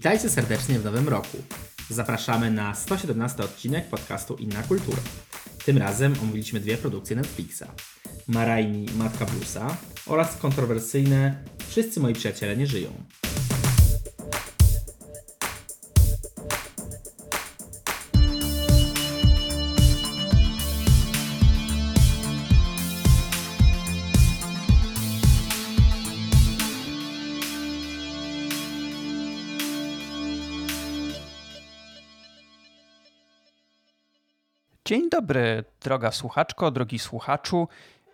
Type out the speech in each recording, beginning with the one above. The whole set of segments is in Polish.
Witajcie serdecznie w nowym roku. Zapraszamy na 117 odcinek podcastu Inna Kultura. Tym razem omówiliśmy dwie produkcje Netflixa. Marajni Matka Bluesa oraz kontrowersyjne Wszyscy moi przyjaciele nie żyją. Dzień dobry, droga słuchaczko, drogi słuchaczu.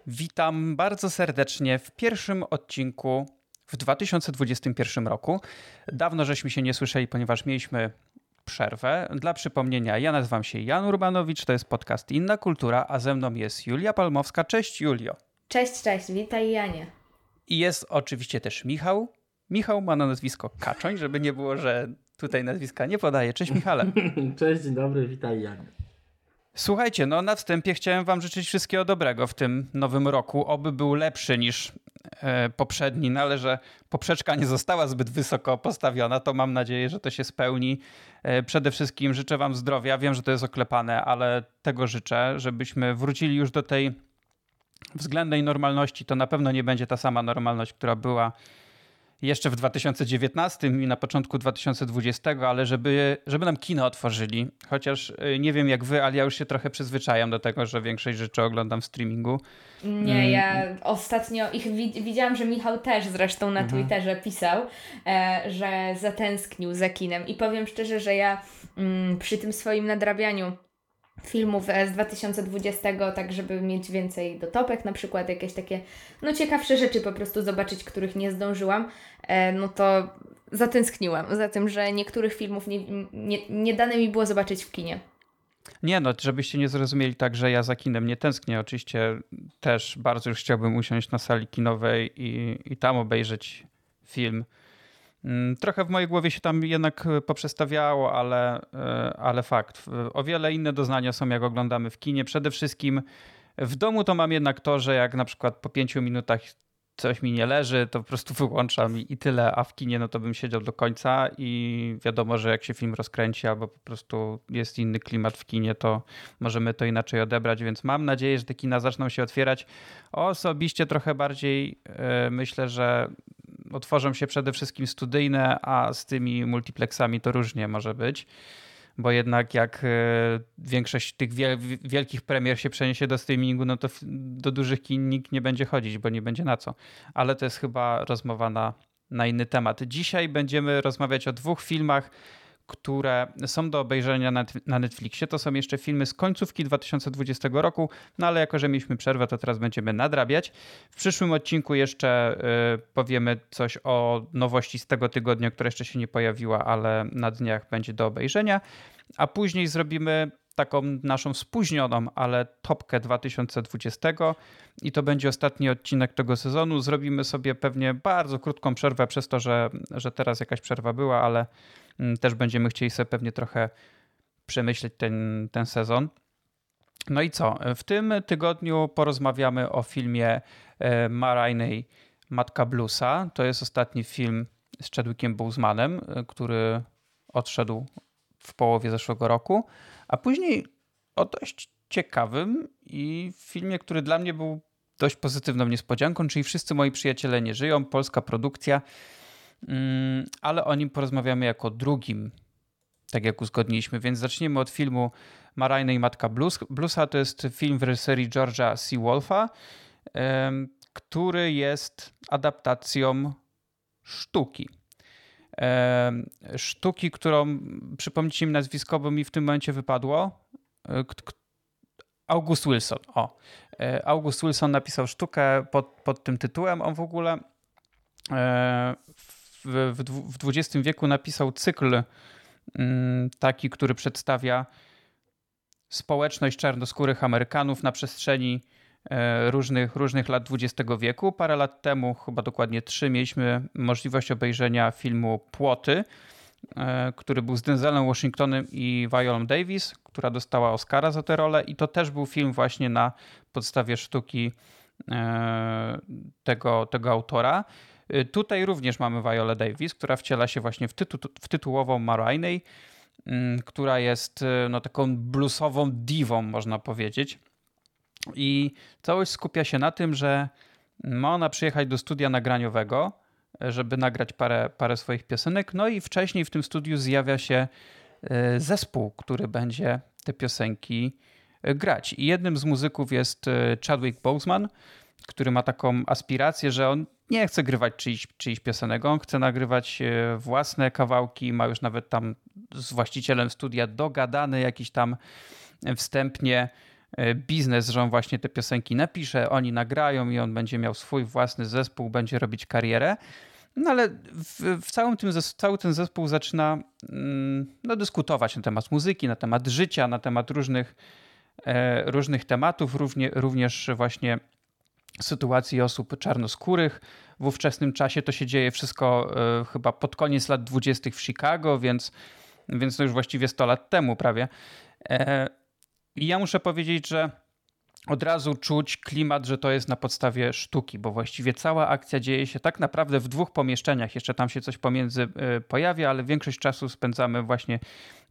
Witam bardzo serdecznie w pierwszym odcinku w 2021 roku. Dawno żeśmy się nie słyszeli, ponieważ mieliśmy przerwę. Dla przypomnienia, ja nazywam się Jan Urbanowicz, to jest podcast Inna Kultura, a ze mną jest Julia Palmowska. Cześć Julio. Cześć, cześć, witaj Janie. I jest oczywiście też Michał. Michał ma na nazwisko Kaczoń, żeby nie było, że tutaj nazwiska nie podaje. Cześć Michale. Cześć, dzień dobry, witaj Janie. Słuchajcie, no na wstępie chciałem wam życzyć wszystkiego dobrego w tym nowym roku. Oby był lepszy niż e, poprzedni, no ale że poprzeczka nie została zbyt wysoko postawiona, to mam nadzieję, że to się spełni. E, przede wszystkim życzę wam zdrowia. Wiem, że to jest oklepane, ale tego życzę, żebyśmy wrócili już do tej względnej normalności. To na pewno nie będzie ta sama normalność, która była jeszcze w 2019 i na początku 2020, ale żeby, żeby nam kino otworzyli. Chociaż y, nie wiem jak wy, ale ja już się trochę przyzwyczajam do tego, że większość rzeczy oglądam w streamingu. Nie, mm. ja ostatnio ich widziałam, że Michał też zresztą na mhm. Twitterze pisał, e, że zatęsknił za kinem. I powiem szczerze, że ja mm, przy tym swoim nadrabianiu filmów z 2020, tak żeby mieć więcej dotopek, na przykład jakieś takie no ciekawsze rzeczy po prostu zobaczyć, których nie zdążyłam, e, no to zatęskniłam za tym, że niektórych filmów nie, nie, nie dane mi było zobaczyć w kinie. Nie no, żebyście nie zrozumieli tak, że ja za kinem nie tęsknię. Oczywiście też bardzo już chciałbym usiąść na sali kinowej i, i tam obejrzeć film. Mm, trochę w mojej głowie się tam jednak e, poprzestawiało, ale, e, ale fakt. O wiele inne doznania są, jak oglądamy w kinie. Przede wszystkim w domu to mam jednak to, że jak na przykład po pięciu minutach coś mi nie leży, to po prostu wyłączam i, tyle, a w kinie no to bym siedział do końca i wiadomo, że jak się film rozkręci albo po prostu jest inny klimat w kinie, to możemy to inaczej odebrać, więc mam nadzieję, że te kina zaczną się otwierać. Osobiście trochę bardziej yy, myślę, że otworzą się przede wszystkim studyjne, a z tymi multiplexami to różnie może być. Bo jednak jak e, większość tych wielkich premier się przeniesie do streamingu, no to do dużych kin nikt nie będzie chodzić, bo nie będzie na co. Ale to jest chyba rozmowa na, na inny temat. Dzisiaj będziemy rozmawiać o dwóch filmach, które są do obejrzenia na Netflixie. To są jeszcze filmy z końcówki 2020 roku, no ale jako, że mieliśmy przerwę, to teraz będziemy nadrabiać. W przyszłym odcinku jeszcze y, powiemy coś o nowości z tego tygodnia, która jeszcze się nie pojawiła, ale na dniach będzie do obejrzenia. A później zrobimy taką naszą spóźnioną, ale topkę 2020 i to będzie ostatni odcinek tego sezonu. Zrobimy sobie pewnie bardzo krótką przerwę przez to, że, że teraz jakaś przerwa była, ale mm, też będziemy chcieli sobie pewnie trochę przemyśleć ten, ten sezon. No i co? W tym tygodniu porozmawiamy o filmie e, Marajnej Matka Bluesa. To jest ostatni film z Chadwickiem Bozemanem, e, który odszedł w połowie zeszłego roku. A później o dość ciekawym i filmie, który dla mnie był dość pozytywną niespodzianką, czyli Wszyscy moi przyjaciele nie żyją, polska produkcja, mm, ale o nim porozmawiamy jako drugim, tak jak uzgodniliśmy, więc zaczniemy od filmu Marajna i Matka Blues. Bluesa to jest film w reżyserii George'a C. Wolfa, który jest adaptacją sztuki sztuki, którą przypomnijcie mi nazwisko, bo mi w tym momencie wypadło. E, August Wilson. O. E, August Wilson napisał sztukę pod, pod tym tytułem. On w ogóle e, w, w, XX wieku napisał cykl mm, taki, który przedstawia społeczność czarnoskórych Amerykanów na przestrzeni różnych, różnych lat XX wieku. Parę lat temu, chyba dokładnie trzy, mieliśmy możliwość obejrzenia filmu Płoty, e, który był z Denzelem Washingtonem i Violą Davis, która dostała Oscara za tę rolę i to też był film właśnie na podstawie sztuki e, tego, tego autora. Tutaj również mamy Viola Davis, która wciela się właśnie w, tytu w tytułową Mariney, mm, która jest no, taką bluesową diwą, można powiedzieć. I całość skupia się na tym, że ma ona przyjechać do studia nagraniowego, żeby nagrać parę, parę swoich piosenek. No i wcześniej w tym studiu zjawia się e, zespół, który będzie te piosenki e, grać. I jednym z muzyków jest e, Chadwick Boseman, który ma taką aspirację, że on nie chce grywać czyichś, czyichś piosenek, on chce nagrywać własne kawałki, ma już nawet tam z właścicielem studia dogadany jakiś tam wstępnie E, biznes, że on właśnie te piosenki napisze, oni nagrają i on będzie miał swój własny zespół, będzie robić karierę. No ale w, w całym tym, cały ten zespół zaczyna mm, no, dyskutować na temat muzyki, na temat życia, na temat różnych, e, różnych tematów, równie, również właśnie sytuacji osób czarnoskórych. W ówczesnym czasie to się dzieje wszystko e, chyba pod koniec lat dwudziestych w Chicago, więc, więc to już właściwie 100 lat temu prawie. I ja muszę powiedzieć, że od razu czuć klimat, że to jest na podstawie sztuki, bo właściwie cała akcja dzieje się tak naprawdę w dwóch pomieszczeniach. Jeszcze tam się coś pomiędzy e, pojawia, ale większość czasu spędzamy właśnie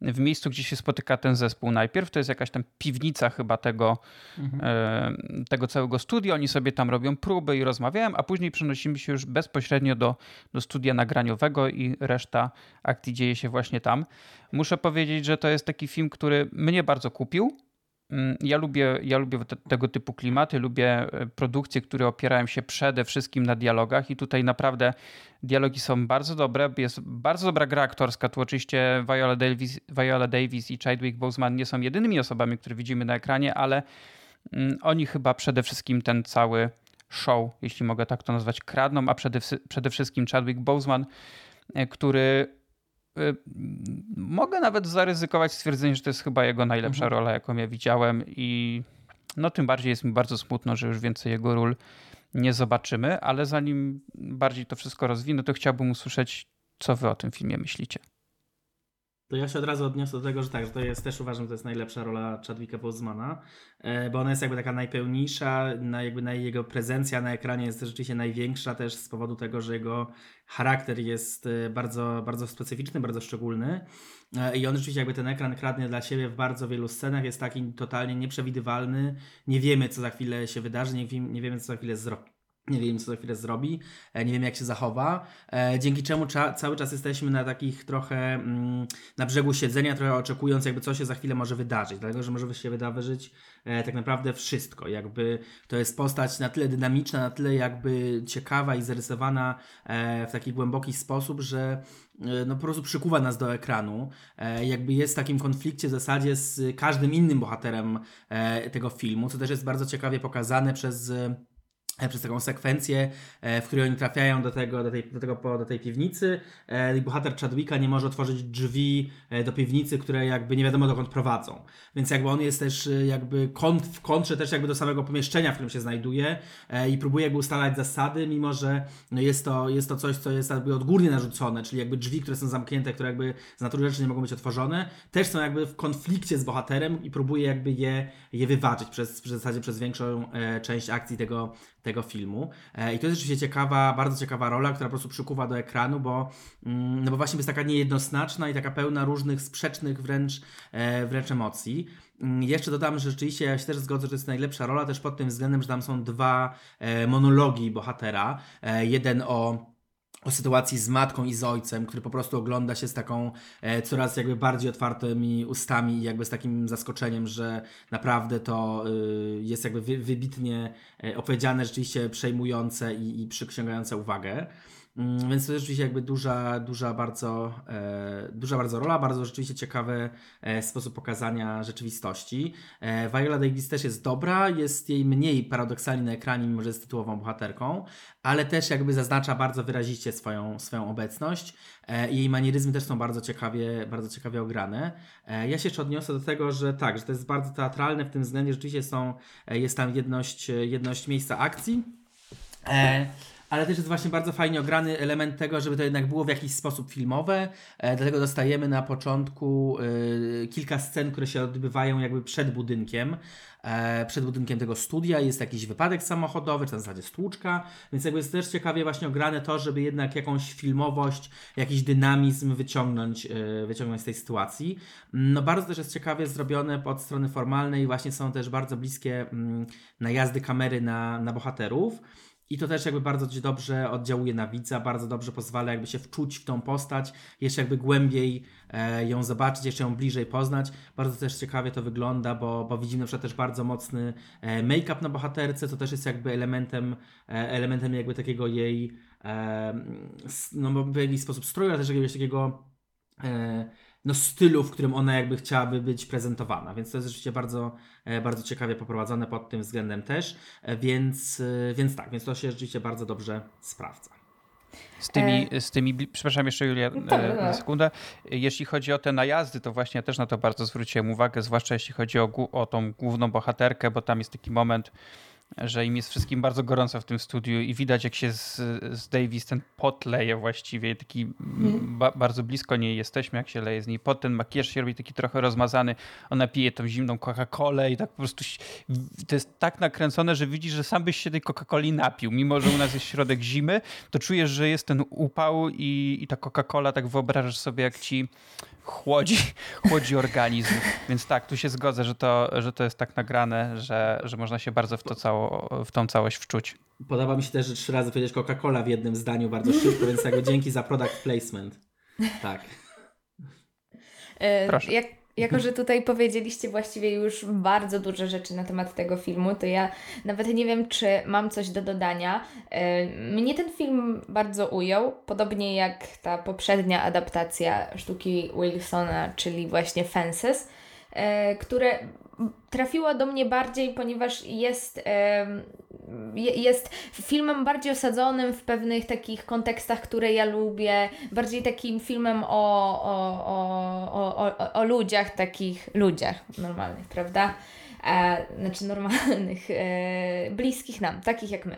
w miejscu, gdzie się spotyka ten zespół. Najpierw to jest jakaś tam piwnica chyba tego, mhm. E, tego całego studia. Oni sobie tam robią próby i rozmawiają, a później przenosimy się już bezpośrednio do, do studia nagraniowego i reszta akcji dzieje się właśnie tam. Muszę powiedzieć, że to jest taki film, który mnie bardzo kupił ja lubię, ja lubię te, tego typu klimaty, lubię e, produkcje, które opierają się przede wszystkim na dialogach i tutaj naprawdę dialogi są bardzo dobre, jest bardzo dobra gra aktorska, tu oczywiście Viola Davis, Viola Davis i Chadwick Boseman nie są jedynymi osobami, które widzimy na ekranie, ale mm, oni chyba przede wszystkim ten cały show, jeśli mogę tak to nazwać, kradną, a przede, przede wszystkim Chadwick Boseman, e, który mogę nawet zaryzykować stwierdzenie, że to jest chyba jego najlepsza mhm. rola, jaką ja widziałem i no tym bardziej jest mi bardzo smutno, że już więcej jego ról nie zobaczymy, ale zanim bardziej to wszystko rozwinę, to chciałbym usłyszeć, co wy o tym filmie myślicie. To ja się od razu odniosę do tego, że tak, że to jest też uważam, że to jest najlepsza rola Chadwicka Bosemana, e, bo ona jest jakby taka najpełniejsza, na jakby na jego prezencja na ekranie jest rzeczywiście największa też z powodu tego, że jego charakter jest e, bardzo, bardzo specyficzny, bardzo szczególny e, i on rzeczywiście jakby ten ekran kradnie dla siebie w bardzo wielu scenach, jest taki totalnie nieprzewidywalny, nie wiemy co za chwilę się wydarzy, nie, nie wiemy co za chwilę zrobi nie wiem, co za chwilę zrobi, e, nie wiem, jak się zachowa, e, dzięki czemu cza cały czas jesteśmy na takich trochę mm, na brzegu siedzenia, trochę oczekując, jakby co się za chwilę może wydarzyć, dlatego że może się wydarzyć e, tak naprawdę wszystko. Jakby to jest postać na tyle dynamiczna, na tyle jakby ciekawa i zarysowana w taki głęboki sposób, że no po prostu przykuwa nas do ekranu. Jakby jest w takim konflikcie w zasadzie z każdym innym bohaterem tego filmu, co też jest bardzo ciekawie pokazane przez E, przez taką sekwencję, e, w której oni trafiają do tego, do tej, do tego, do tej piwnicy e, bohater Chadwicka nie może otworzyć drzwi do piwnicy, które jakby nie wiadomo dokąd prowadzą. Więc jakby on jest też jakby kont, w kontrze też jakby do samego pomieszczenia, w którym się znajduje i próbuje jakby ustalać zasady, mimo że no jest, to, jest to coś, co jest jakby odgórnie narzucone, czyli jakby drzwi, które są zamknięte, które jakby z natury rzeczy nie mogą być otworzone, też są jakby w konflikcie z bohaterem i próbuje jakby je, je wyważyć przez, w zasadzie przez większą część akcji tego tego filmu. E, I to jest rzeczywiście ciekawa, bardzo ciekawa rola, która po prostu przykuwa do ekranu, bo, mm, no bo właśnie jest taka niejednoznaczna i taka pełna różnych sprzecznych wręcz, e, wręcz emocji. Mm, jeszcze dodam, że rzeczywiście ja się też zgodzę, że to jest najlepsza rola, też pod tym względem, że tam są dwa e, monologi bohatera. Jeden o o sytuacji z matką i z ojcem, który po prostu ogląda się z taką e, coraz jakby bardziej otwartymi ustami i jakby z takim zaskoczeniem, że naprawdę to y, jest jakby wy, wybitnie e, opowiedziane, rzeczywiście przejmujące i, i przyciągające uwagę. Mm, więc to jest rzeczywiście jakby duża, duża bardzo, e, duża bardzo rola, bardzo rzeczywiście ciekawy e, sposób pokazania rzeczywistości. E, Viola Davis też jest dobra, jest jej mniej paradoksalnie na ekranie, mimo że jest tytułową bohaterką, ale też jakby zaznacza bardzo wyrazicie swoją, swoją obecność. Jej manieryzmy też są bardzo ciekawie, bardzo ciekawie ograne. Ja się jeszcze odniosę do tego, że tak, że to jest bardzo teatralne w tym względzie, rzeczywiście są, jest tam jedność, jedność miejsca akcji. E, ale też jest właśnie bardzo fajnie ograny element tego, żeby to jednak było w jakiś sposób filmowe. E, dlatego dostajemy na początku e, kilka scen, które się odbywają jakby przed budynkiem. E, przed budynkiem tego studia jest jakiś wypadek samochodowy, czy na zasadzie stłuczka, więc jakby jest też ciekawie właśnie ograne to, żeby jednak jakąś filmowość, jakiś dynamizm wyciągnąć, wyciągnąć z tej sytuacji. No bardzo też jest ciekawie zrobione pod strony formalnej, właśnie są też bardzo bliskie mm, najazdy kamery na, na bohaterów. I to też jakby bardzo dobrze oddziałuje na widza, bardzo dobrze pozwala jakby się wczuć w tą postać, jeszcze jakby głębiej e, ją zobaczyć, jeszcze ją bliżej poznać. Bardzo też ciekawie to wygląda, bo, bo widzimy na przykład też bardzo mocny e, make-up na bohaterce, to też jest jakby elementem, e, elementem jakby takiego jej, e, no w jakiś sposób stroju, ale też jakiegoś takiego e, no, stylu, w którym ona jakby chciałaby być prezentowana. Więc to jest rzeczywiście bardzo, e, bardzo ciekawie poprowadzone pod tym względem też. E, więc, e, więc tak, więc to się rzeczywiście bardzo dobrze sprawdza. Z tymi, z tymi, przepraszam jeszcze Julia, na sekundę. Jeśli chodzi o te najazdy, to właśnie ja też na to bardzo zwróciłem uwagę, zwłaszcza jeśli chodzi o, o tą główną bohaterkę, bo tam jest taki moment, że im jest wszystkim bardzo gorąco w tym studiu i widać jak się z, z Davis ten pot leje właściwie, taki mm. ba, bardzo blisko niej jesteśmy, jak się leje z niej pot, ten makijaż się robi taki trochę rozmazany, ona pije tą zimną Coca-Colę i tak po prostu to jest tak nakręcone, że widzisz, że sam byś się tej Coca-Coli napił, mimo że u nas jest środek zimy, to czujesz, że jest ten upał i, i ta Coca-Cola tak wyobrażasz sobie jak ci chłodzi, chłodzi organizm. Więc tak, tu się zgodzę, że to, że to jest tak nagrane, że, że można się bardzo w, to cało, w tą całość wczuć. Podoba mi się też, że trzy razy powiedzieć Coca-Cola w jednym zdaniu bardzo szybko, więc jakby dzięki za product placement. Tak. E, Proszę. Jak jako, że tutaj powiedzieliście właściwie już bardzo dużo rzeczy na temat tego filmu, to ja nawet nie wiem, czy mam coś do dodania. E, mnie ten film bardzo ujął, podobnie jak ta poprzednia adaptacja sztuki Wilsona, czyli właśnie Fences, e, które trafiła do mnie bardziej, ponieważ jest, jest filmem bardziej osadzonym w pewnych takich kontekstach, które ja lubię, bardziej takim filmem o, o, o, o, o ludziach, takich ludziach normalnych, prawda? E, znaczy normalnych, e, bliskich nam, takich jak my.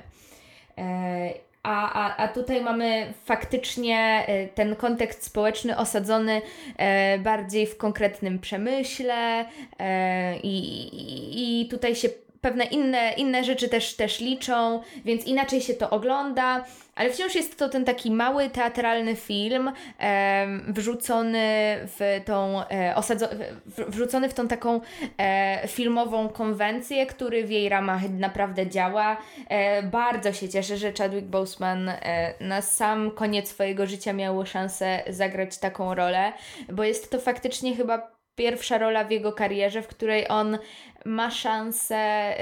A, a, a tutaj mamy faktycznie e, ten kontekst społeczny osadzony e, bardziej w konkretnym przemyśle e, i, i, i tutaj się pewne inne, inne rzeczy też, też liczą, więc inaczej się to ogląda, ale wciąż jest to ten taki mały teatralny film e, wrzucony w tą e, osadzo- w, wrzucony w tą taką e, filmową konwencję, który w jej ramach naprawdę działa. E, bardzo się cieszę, że Chadwick Boseman e, na sam koniec swojego życia miał szansę zagrać taką rolę, bo jest to faktycznie chyba pierwsza rola w jego karierze, w której on ma szansę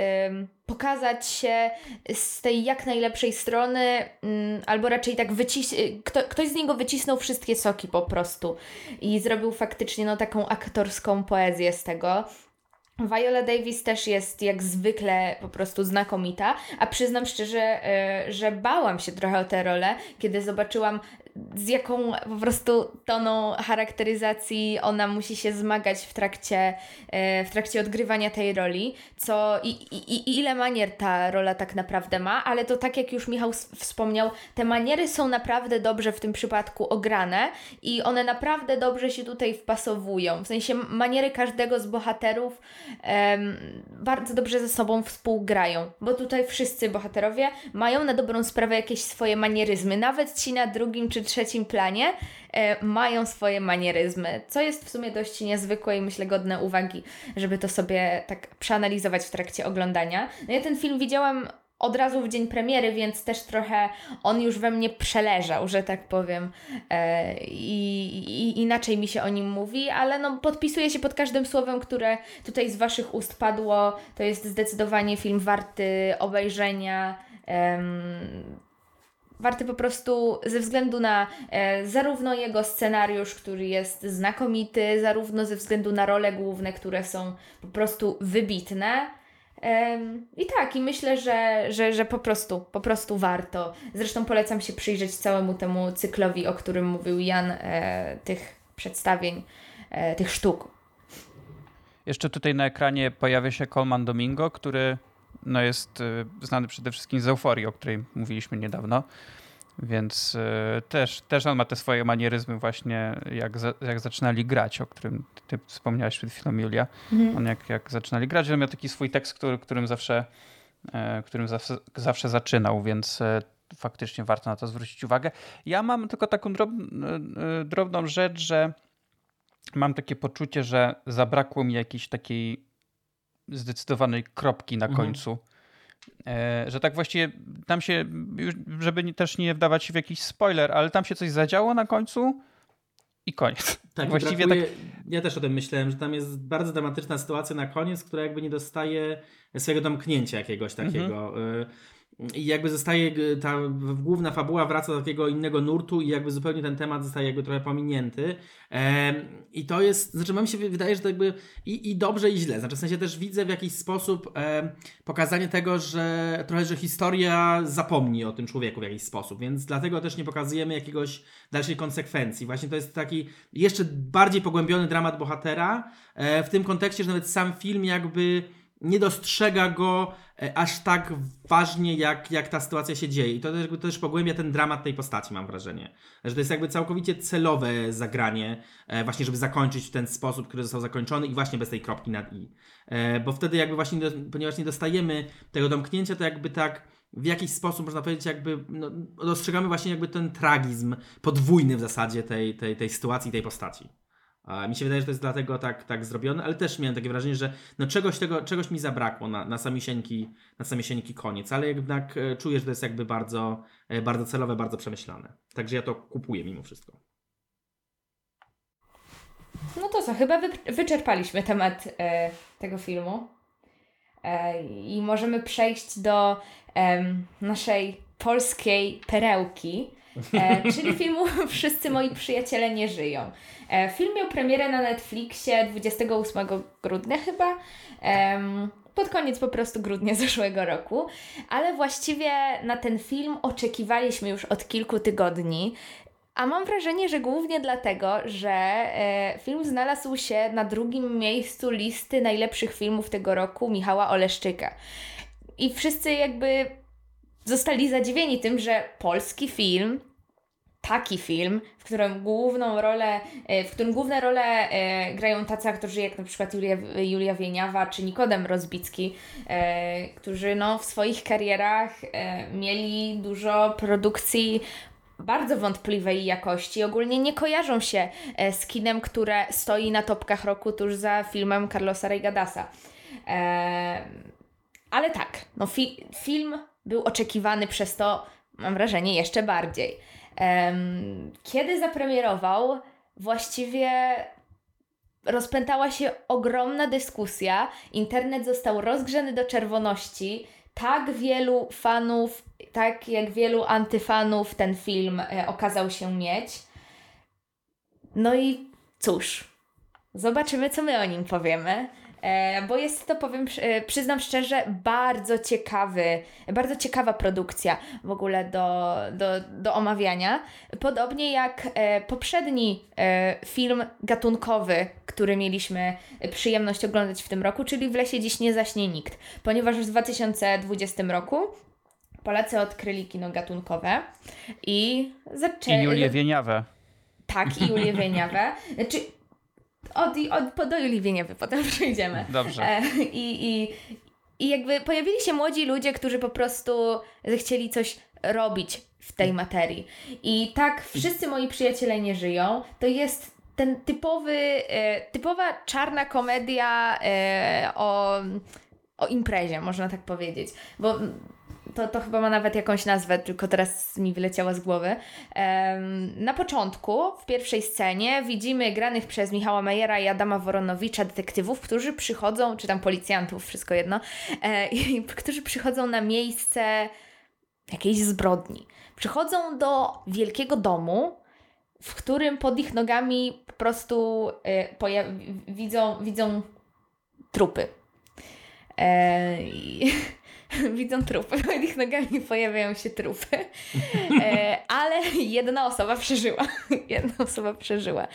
pokazać się z tej jak najlepszej strony, albo raczej tak wycis kto, ktoś z niego wycisnął wszystkie soki po prostu i zrobił faktycznie no, taką aktorską poezję z tego. Viola Davis też jest jak zwykle po prostu znakomita, a przyznam szczerze, y, że bałam się trochę o tę rolę, kiedy zobaczyłam z jaką po prostu toną charakteryzacji ona musi się zmagać w trakcie, e, w trakcie odgrywania tej roli, co i, i, i ile manier ta rola tak naprawdę ma, ale to tak jak już Michał wspomniał, te maniery są naprawdę dobrze w tym przypadku ograne i one naprawdę dobrze się tutaj wpasowują. W sensie maniery każdego z bohaterów um, bardzo dobrze ze sobą współgrają, bo tutaj wszyscy bohaterowie mają na dobrą sprawę jakieś swoje manieryzmy, nawet ci na drugim czy trzecim planie e, mają swoje manieryzmy, co jest w sumie dość niezwykłe i myślę godne uwagi, żeby to sobie tak przeanalizować w trakcie oglądania. No ja ten film widziałam od razu w dzień premiery, więc też trochę on już we mnie przeleżał, że tak powiem. E, i, i, inaczej mi się o nim mówi, ale no podpisuję się pod każdym słowem, które tutaj z Waszych ust padło. To jest zdecydowanie film warty obejrzenia warty po prostu ze względu na e, zarówno jego scenariusz, który jest znakomity, zarówno ze względu na role główne, które są po prostu wybitne. I tak, i myślę, że, że, że po prostu, po prostu warto. Zresztą polecam się przyjrzeć całemu temu cyklowi, o którym mówił Jan, e, tych przedstawień, e, tych sztuk. Jeszcze tutaj na ekranie pojawia się Colman Domingo, który no jest znany przede wszystkim z Euforii, o której mówiliśmy niedawno. Więc y, też, też on ma te swoje manieryzmy właśnie, jak, za, jak zaczynali grać, o którym ty wspomniałaś przed chwilą, Julia. Mhm. On jak, jak zaczynali grać, on miał taki swój tekst, który, którym zawsze, e, którym zawsze, zawsze zaczynał, więc e, faktycznie warto na to zwrócić uwagę. Ja mam tylko taką drob, e, drobną rzecz, że mam takie poczucie, że zabrakło mi jakiejś takiej zdecydowanej kropki na mhm. końcu E, że tak właściwie tam się, żeby też nie wdawać się w jakiś spoiler, ale tam się coś zadziało na końcu i koniec. Tak, właściwie brakuje, tak... Ja też o tym myślałem, że tam jest bardzo dramatyczna sytuacja na koniec, która jakby nie dostaje swojego domknięcia jakiegoś takiego. Mhm. I jakby zostaje ta główna fabuła wraca do takiego innego nurtu i jakby zupełnie ten temat zostaje jakby trochę pominięty. I to jest, znaczy mam się wydaje, że to jakby i, i dobrze i źle. Znaczy w sensie też widzę w jakiś sposób pokazanie tego, że trochę, że historia zapomni o tym człowieku w jakiś sposób, więc dlatego też nie pokazujemy jakiegoś dalszej konsekwencji. Właśnie to jest taki jeszcze bardziej pogłębiony dramat bohatera e, w tym kontekście, że nawet sam film jakby nie dostrzega go e, aż tak ważnie, jak, jak ta sytuacja się dzieje. I to też, to też pogłębia ten dramat tej postaci, mam wrażenie. Że to jest jakby całkowicie celowe zagranie, e, właśnie, żeby zakończyć w ten sposób, który został zakończony i właśnie bez tej kropki nad i. E, bo wtedy jakby właśnie, ponieważ nie dostajemy tego domknięcia, to jakby tak w jakiś sposób, można powiedzieć, jakby no, dostrzegamy właśnie jakby ten tragizm podwójny w zasadzie tej, tej, tej sytuacji, tej postaci. Mi się wydaje, że to jest dlatego tak, tak zrobione, ale też miałem takie wrażenie, że no czegoś, tego, czegoś mi zabrakło na, na, samisieńki, na koniec, ale jednak e, czuję, że to jest jakby bardzo, e, bardzo celowe, bardzo przemyślane. Także ja to kupuję mimo wszystko. No to co, chyba wy, wyczerpaliśmy temat e, tego filmu i możemy przejść do naszej polskiej perełki, e, czyli filmu Wszyscy moi przyjaciele nie żyją. E, film miał premierę na Netflixie 28 grudnia chyba. pod koniec po prostu grudnia zeszłego roku, ale właściwie na ten film oczekiwaliśmy już od kilku tygodni. A mam wrażenie, że głównie dlatego, że e, film znalazł się na drugim miejscu listy najlepszych filmów tego roku Michała Oleszczyka. I wszyscy jakby zostali zadziwieni tym, że polski film taki film, w którym główną rolę, e, w którym główne role e, grają tacy aktorzy jak na przykład Julia, Julia Wieniawa czy Nikodem Rozbicki, e, którzy no, w swoich karierach mieli dużo produkcji bardzo wątpliwej jakości. Ogólnie nie kojarzą się z kinem, które stoi na topkach roku tuż za filmem Carlosa Reygadasa. Ale tak, no fi film był oczekiwany przez to, mam wrażenie, jeszcze bardziej. Kiedy zapremierował, właściwie rozpętała się ogromna dyskusja. Internet został rozgrzany do czerwoności. Tak wielu fanów, tak jak wielu antyfanów ten film e, okazał się mieć. No i cóż, zobaczymy, co my o nim powiemy. E, bo jest to, powiem, e, przyznam szczerze, bardzo ciekawy, bardzo ciekawa produkcja w ogóle do, do, do omawiania. Podobnie jak e, poprzedni film gatunkowy, który mieliśmy przyjemność oglądać w tym roku, czyli W lesie dziś nie zaśnie nikt, ponieważ w 2020 roku Polacy odkryli kino gatunkowe i zaczęli... I Julię Wieniawę. Tak, i Julię Wieniawę. Znaczy, od, od, do Julii Wieniewy potem przejdziemy. Dobrze. E, I, i, I jakby pojawili się młodzi ludzie, którzy po prostu zechcieli coś robić w tej materii. I tak wszyscy moi przyjaciele nie żyją. To jest ten typowy, e, typowa czarna komedia e, o, o imprezie, można tak powiedzieć. Bo to, to chyba ma nawet jakąś nazwę, tylko teraz mi wyleciała z głowy. na początku, w pierwszej scenie, widzimy granych przez Michała Mejera i Adama Woronowicza detektywów, którzy przychodzą, czy tam policjantów, wszystko jedno, e, i, którzy przychodzą na miejsce jakiejś zbrodni. Przychodzą do wielkiego domu, w którym pod ich nogami po prostu e, widzą, widzą trupy. E, i, widzą trupy, pod ich nogami pojawiają się trupy, e, ale jedna osoba przeżyła. jedna osoba przeżyła.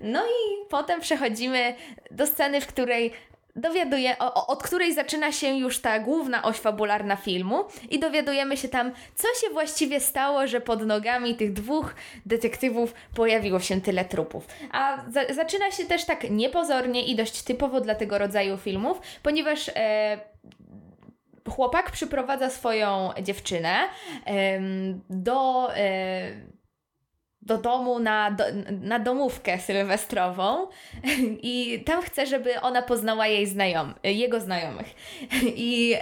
No i potem przechodzimy do sceny, w której dowiaduje, o, od której zaczyna się już ta główna oś fabularna filmu i dowiadujemy się tam, co się właściwie stało, że pod nogami tych dwóch detektywów pojawiło się tyle trupów. A za, zaczyna się też tak niepozornie i dość typowo dla tego rodzaju filmów, ponieważ e, chłopak przyprowadza swoją dziewczynę do... Do domu na, do, na domówkę sylwestrową i tam chce, żeby ona poznała jej znajom, jego znajomych. I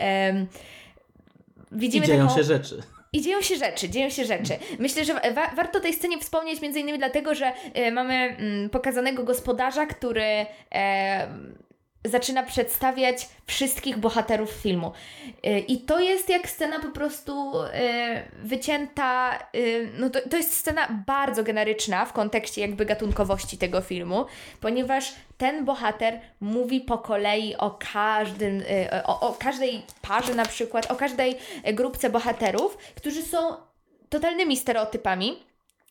widzimy I dzieją taką... się rzeczy. I dzieją się rzeczy, dzieją się rzeczy. Myślę, że wa- warto tej scenie wspomnieć między innymi dlatego, że e, mamy mm, pokazanego gospodarza, który e, zaczyna przedstawiać wszystkich bohaterów filmu. E, I to jest jak scena po prostu e, wycięta, e, no to, to jest scena bardzo generyczna w kontekście jakby gatunkowości tego filmu, ponieważ ten bohater mówi po kolei o każdym, o, o każdej parze na przykład, o każdej grupce bohaterów, którzy są totalnymi stereotypami.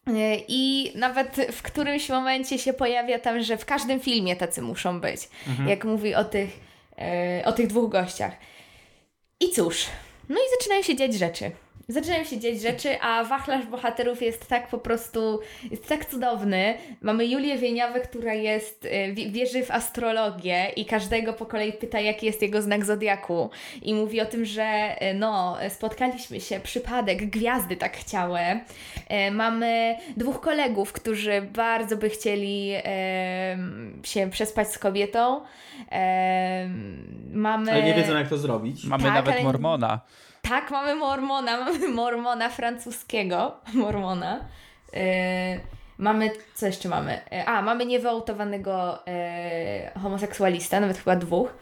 E, I nawet w którymś momencie się pojawia tam, że w każdym filmie tacy muszą być, jak mówi o tych, e, o tych dwóch gościach. I cóż, no i zaczynają się dziać rzeczy. Zaczynają się dziać rzeczy, a wachlarz bohaterów jest tak po prostu, jest tak cudowny. Mamy Julię Wieniawę, która jest, wi- wierzy w astrologię i każdego po kolei pyta, jaki jest jego znak zodiaku. I mówi o tym, że e, no, spotkaliśmy się, przypadek, gwiazdy tak chciały. Mamy dwóch kolegów, którzy bardzo by chcieli się przespać z kobietą. Mamy... Ale nie wiedzą, jak to zrobić. Mamy Tak, nawet ale- Mormona. Tak, mamy mormona, mamy mormona francuskiego, mormona. Yy, mamy, co jeszcze mamy? Yy, a, mamy niewyautowanego yy, homoseksualista, nawet chyba dwóch,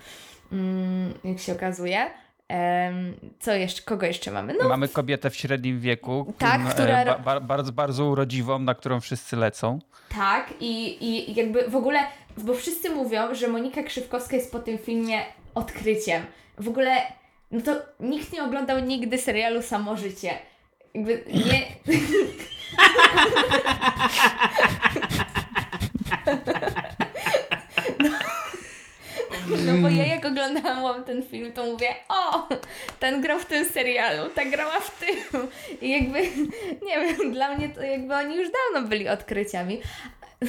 mm, jak się okazuje. Co jeszcze, kogo jeszcze mamy? No, Mamy kobietę w średnim wieku, Tak, która- ba, ba, bardzo, bardzo urodziwą, na którą wszyscy lecą. tak, i, i jakby w ogóle, bo wszyscy mówią, że Monika Krzywkowska jest po tym filmie odkryciem. W ogóle, no to nikt nie oglądał nigdy serialu Samo Życie. Jakby nie... No bo ja jak oglądałam ten film, to mówię, o, ten grał w tym serialu, ta grała w tym. I jakby, nie wiem, dla mnie to jakby oni już dawno byli odkryciami.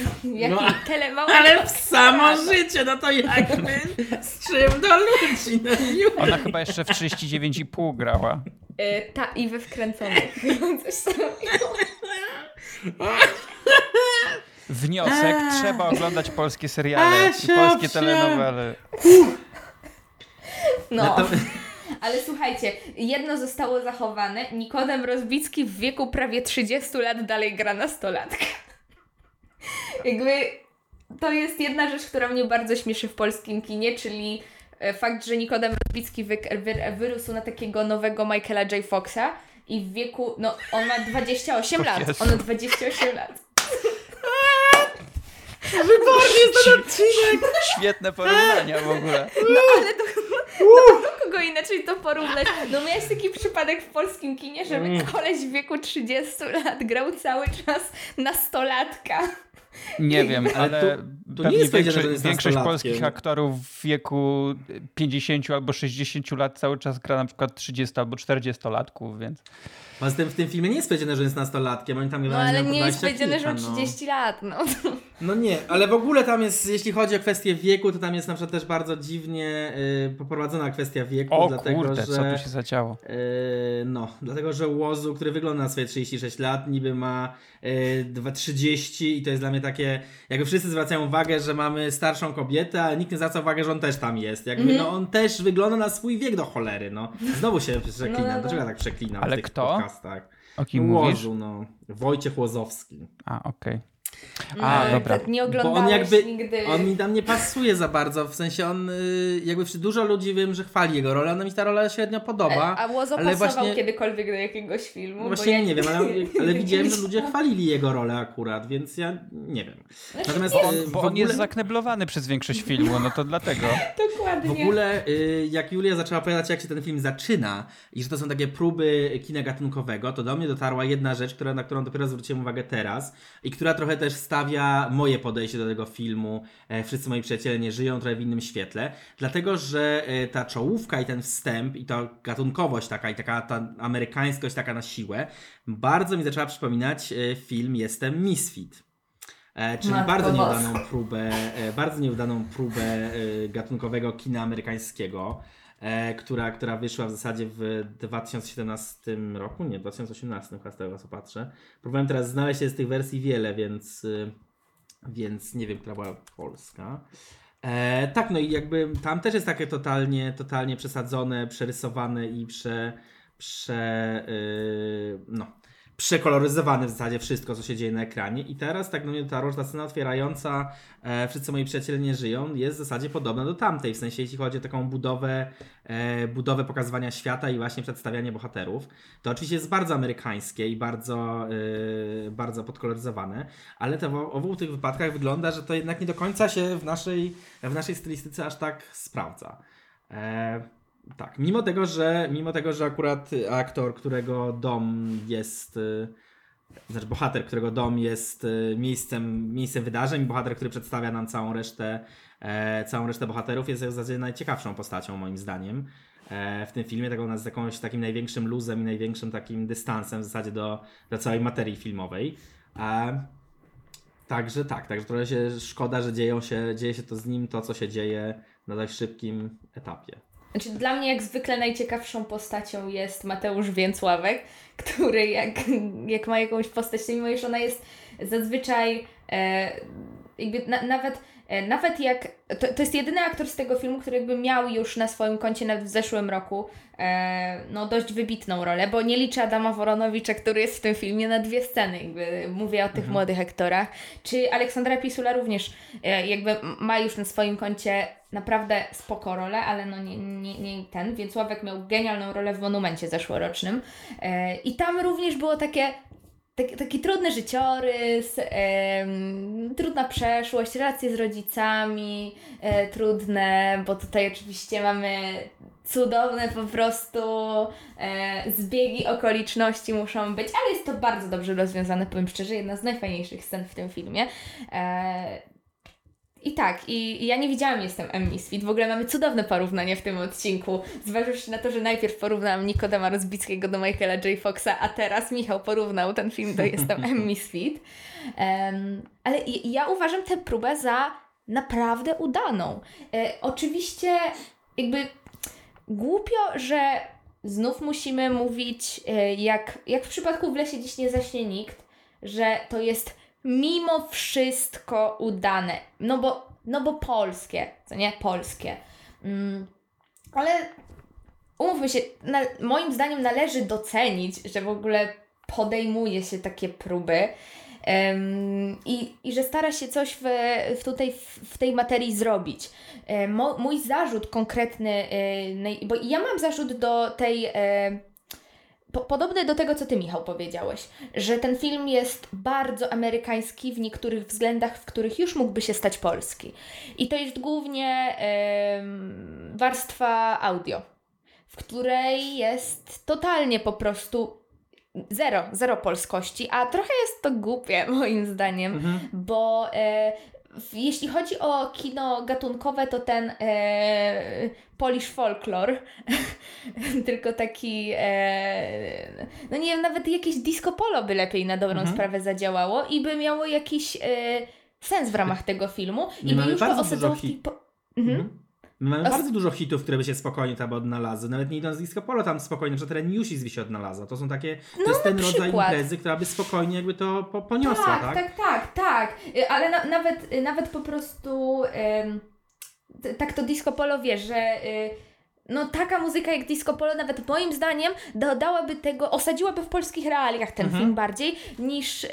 Jaki No, telemały Ale w samo życie, no to jakby z czym do ludzi, no już. Ona chyba jeszcze w 39,5 grała. Y, ta i we wkręconych. Coś tam. Wniosek, trzeba oglądać polskie seriale i polskie telenowele. No. No to, Ale słuchajcie, jedno zostało zachowane. Nikodem Rozbicki w wieku prawie 30 lat dalej gra na stolatkę. Jakby to jest jedna rzecz, która mnie bardzo śmieszy w polskim kinie, czyli e, fakt, że Nikodem Rozbicki wy, wy, wyrósł na takiego nowego Michaela J. Foxa i w wieku, no on ma 28 lat, on ma 28 lat. wybornie jest ten odcinek. Świetne porównania w ogóle. No ale do, no, do kogo inaczej to porównać? No miałeś taki przypadek w polskim kinie, że Mm. koleś w wieku 30 lat grał cały czas nastolatka. Nie wiem, Ale ale tu- tu nie jest większość, że jest większość polskich aktorów w wieku 50 albo 60 lat cały czas gra na przykład 30 albo 40 latków, więc Poza tym w tym filmie nie jest powiedziane, że jest nastolatkiem, oni tam No ale nie jest 20 powiedziane, że ma kilka, no. 30 lat, no. No nie, ale w ogóle tam jest, jeśli chodzi o kwestię wieku, to tam jest na przykład też bardzo dziwnie y, poprowadzona kwestia wieku, o dlatego kurde, że... co tu się zadziało. Yy, no, dlatego że Łozu, który wygląda na swoje 36 lat, niby ma dwa- 30 i to jest dla mnie takie, jakby wszyscy zwracają uwagę, że mamy starszą kobietę, ale nikt nie zwraca uwagi, że on też tam jest. Jakby, Mhm. no on też wygląda na swój wiek do cholery, no. Znowu się przeklinam, No, no, no. dlaczego ja tak przeklinam Ale kto? podcastach? O kim mówisz? Łozu, no. Wojciech Łozowski. A, okej. A, No, dobra. tak Nie Bo oglądałeś on jakby, nigdy... on mi tam nie pasuje za bardzo, w sensie on, yy, jakby dużo ludzi wiem, że chwali jego rolę, ona mi ta rola średnio podoba. A Łozo ale pasował właśnie- kiedykolwiek do jakiegoś filmu? No bo właśnie ja nie wiem, ale, ale widziałem, że ludzie chwalili jego rolę akurat, więc ja nie wiem. Znaczy, Natomiast nie- e, On, bo on ogóle- jest zakneblowany przez większość filmu, no to dlatego. Dokładnie. Dokładnie. W ogóle, y, jak Julia zaczęła opowiadać, jak się ten film zaczyna i że to są takie próby kina gatunkowego, to do mnie dotarła jedna rzecz, która, na którą dopiero zwróciłem uwagę teraz i która trochę też stawia moje podejście do tego filmu. E, Wszyscy moi przyjaciele nie żyją trochę w innym świetle, dlatego że e, ta czołówka i ten wstęp i ta gatunkowość taka i taka ta amerykańskość taka na siłę bardzo mi zaczęła przypominać e, film Jestem Misfit. E, czyli Matko bardzo nieudaną próbę, e, bardzo nieudaną próbę e, gatunkowego kina amerykańskiego, e, która, która wyszła w zasadzie w 2017 roku, nie, w 2018 chyba z tego co patrzę. Próbowałem teraz znaleźć jest tych wersji wiele, więc, więc nie wiem, która była polska. E, tak, no i jakby tam też jest takie totalnie, totalnie przesadzone, przerysowane i prze, prze y, no, przekoloryzowane w zasadzie wszystko, co się dzieje na ekranie. I teraz tak do mnie dotarło, że ta scena otwierająca e, Wszyscy moi przyjaciele nie żyją jest w zasadzie podobna do tamtej, w sensie jeśli chodzi o taką budowę, e, budowę pokazywania świata i właśnie przedstawianie bohaterów. To oczywiście jest bardzo amerykańskie i bardzo, e, bardzo podkoloryzowane, ale to w obu tych wypadkach wygląda, że to jednak nie do końca się w naszej, w naszej stylistyce aż tak sprawdza. E, tak, mimo tego, że mimo tego, że akurat aktor, którego dom jest y, znaczy bohater, którego dom jest y, miejscem, miejscem wydarzeń, bohater, który przedstawia nam całą resztę, e, całą resztę bohaterów jest w zasadzie najciekawszą postacią moim zdaniem e, w tym filmie, taką z jakąś takim największym luzem i największym takim dystansem w zasadzie do, do całej materii filmowej. E, Także tak, także trochę się szkoda, że dzieją się, dzieje się to z nim, to co się dzieje na dość szybkim etapie. Znaczy, dla mnie jak zwykle najciekawszą postacią jest Mateusz Więcławek, który jak, jak ma jakąś postać, to mimo iż ona jest zazwyczaj e, jakby na, nawet, nawet jak, to, to jest jedyny aktor z tego filmu, który jakby miał już na swoim koncie nawet w zeszłym roku e, no dość wybitną rolę, bo nie liczę Adama Woronowicza, który jest w tym filmie na dwie sceny, jakby mówię o tych młodych aktorach, czy Aleksandra Pisula również e, jakby ma już na swoim koncie naprawdę spoko rolę, ale no nie, nie, nie ten, więc Ławek miał genialną rolę w Monumencie zeszłorocznym. E, i tam również było takie taki, taki trudny życiorys, trudna przeszłość, relacje z rodzicami, e, trudne, bo tutaj oczywiście mamy cudowne po prostu e, zbiegi okoliczności muszą być, ale jest to bardzo dobrze rozwiązane, powiem szczerze, jedna z najfajniejszych scen w tym filmie. E, i tak, i, ja nie widziałam Jestem. Misfit. W ogóle mamy cudowne porównanie w tym odcinku. Zważywszy na to, że najpierw porównałam Nikodema Rozbickiego do Michaela J. Foxa, a teraz Michał porównał ten film do Jestem. Misfit. Em, ale ja uważam tę próbę za naprawdę udaną. E, oczywiście jakby głupio, że znów musimy mówić, e, jak, jak w przypadku W lesie dziś nie zaśnie nikt, że to jest mimo wszystko udane. No bo, no bo polskie, co nie? Polskie. Mm, ale umówmy się, na, moim zdaniem należy docenić, że w ogóle podejmuje się takie próby. em, i, I że stara się coś w, w tutaj w, tej materii zrobić. E, mój zarzut konkretny, e, bo ja mam zarzut do tej e, po, podobny do tego, co ty, Michał, powiedziałeś, że ten film jest bardzo amerykański w niektórych względach, w których już mógłby się stać polski. I to jest głównie em, warstwa audio, w której jest totalnie po prostu zero, zero polskości, a trochę jest to głupie, moim zdaniem, bo e, jeśli chodzi o kino gatunkowe, to ten e, Polish folklore, tylko taki, e, no nie wiem, nawet jakieś disco polo by lepiej na dobrą Mhm. sprawę zadziałało i by miało jakiś e, sens w ramach tego filmu i by już to osadzało w tej... Po... Mhm. Mhm. My mamy Os- bardzo dużo hitów, które by się spokojnie tam odnalazły. Nawet nie idąc z disco polo, tam spokojnie, przykład Reniusis by się odnalazła. To są takie, to No, jest ten rodzaj imprezy, która by spokojnie jakby to po, poniosła, tak? tak, tak, tak, tak. Y, Ale na, nawet, y, nawet po prostu ym, tak to disco polo wiesz, że y, no taka muzyka jak Disco Polo nawet moim zdaniem dodałaby tego, osadziłaby w polskich realiach ten Mhm. film bardziej niż e,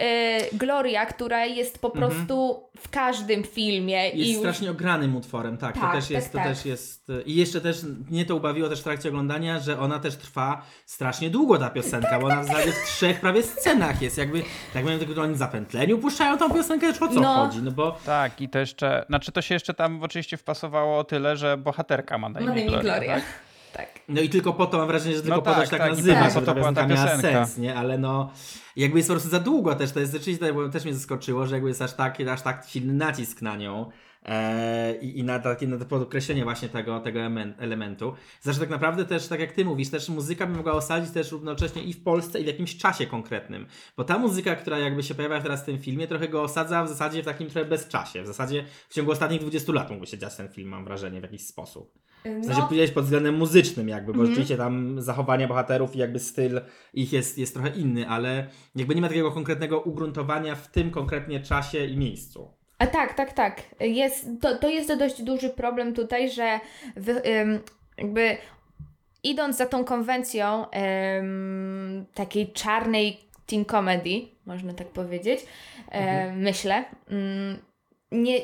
Gloria, która jest po prostu w każdym filmie Mhm. Jest i już... strasznie ogranym utworem, tak. to Tak, też jest, tak, to tak. też jest. I jeszcze też mnie to ubawiło też w trakcie oglądania, że ona też trwa strasznie długo ta piosenka, bo ona w zasadzie w trzech prawie scenach jest. Jakby, tak mają tylko oni zapętleniu puszczają tą piosenkę, czy o co No. chodzi? No bo Tak, i to jeszcze, znaczy to się jeszcze tam oczywiście wpasowało o tyle, że bohaterka ma na imię Ma na imię Gloria, Gloria. Tak? Tak. No i tylko po to mam wrażenie, że tylko No po to tak, się tak, tak, nazywa, tylko że po ta to piosenka miała piosenka. sens, nie? Ale no, jakby jest po prostu za długo też, to jest rzeczywiście, bo też mnie zaskoczyło, że jakby jest aż tak, aż tak silny nacisk na nią e, i, i na takie na to podkreślenie właśnie tego, tego emen- elementu. Zresztą tak naprawdę też, tak jak ty mówisz, też muzyka by mogła osadzić też równocześnie i w Polsce i w jakimś czasie konkretnym, bo ta muzyka, która jakby się pojawia teraz w tym filmie, trochę go osadza w zasadzie w takim trochę bezczasie. W zasadzie w ciągu ostatnich 20 lat mógłby się dziać ten film, mam wrażenie, w jakiś sposób. W sensie No, powiedzieć pod względem muzycznym jakby, bo Mhm. rzeczywiście tam zachowania bohaterów i jakby styl ich jest, jest trochę inny, ale jakby nie ma takiego konkretnego ugruntowania w tym konkretnie czasie i miejscu. A tak, tak, tak. Jest, to, to jest dość duży problem tutaj, że wy, jakby idąc za tą konwencją ym, takiej czarnej teen comedy, można tak powiedzieć, e, myślę, ym, nie,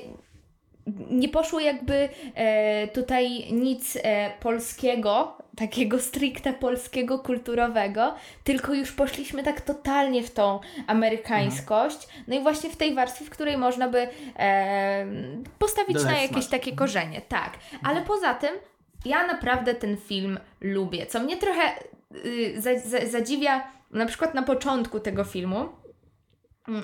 nie poszło jakby e, tutaj nic e, polskiego, takiego stricte polskiego, kulturowego, tylko już poszliśmy tak totalnie w tą amerykańskość. No i właśnie w tej warstwie, w której można by e, postawić na jakieś takie korzenie. Tak, ale poza tym ja naprawdę ten film lubię. Co mnie trochę y, za, za, zadziwia, na przykład na początku tego filmu,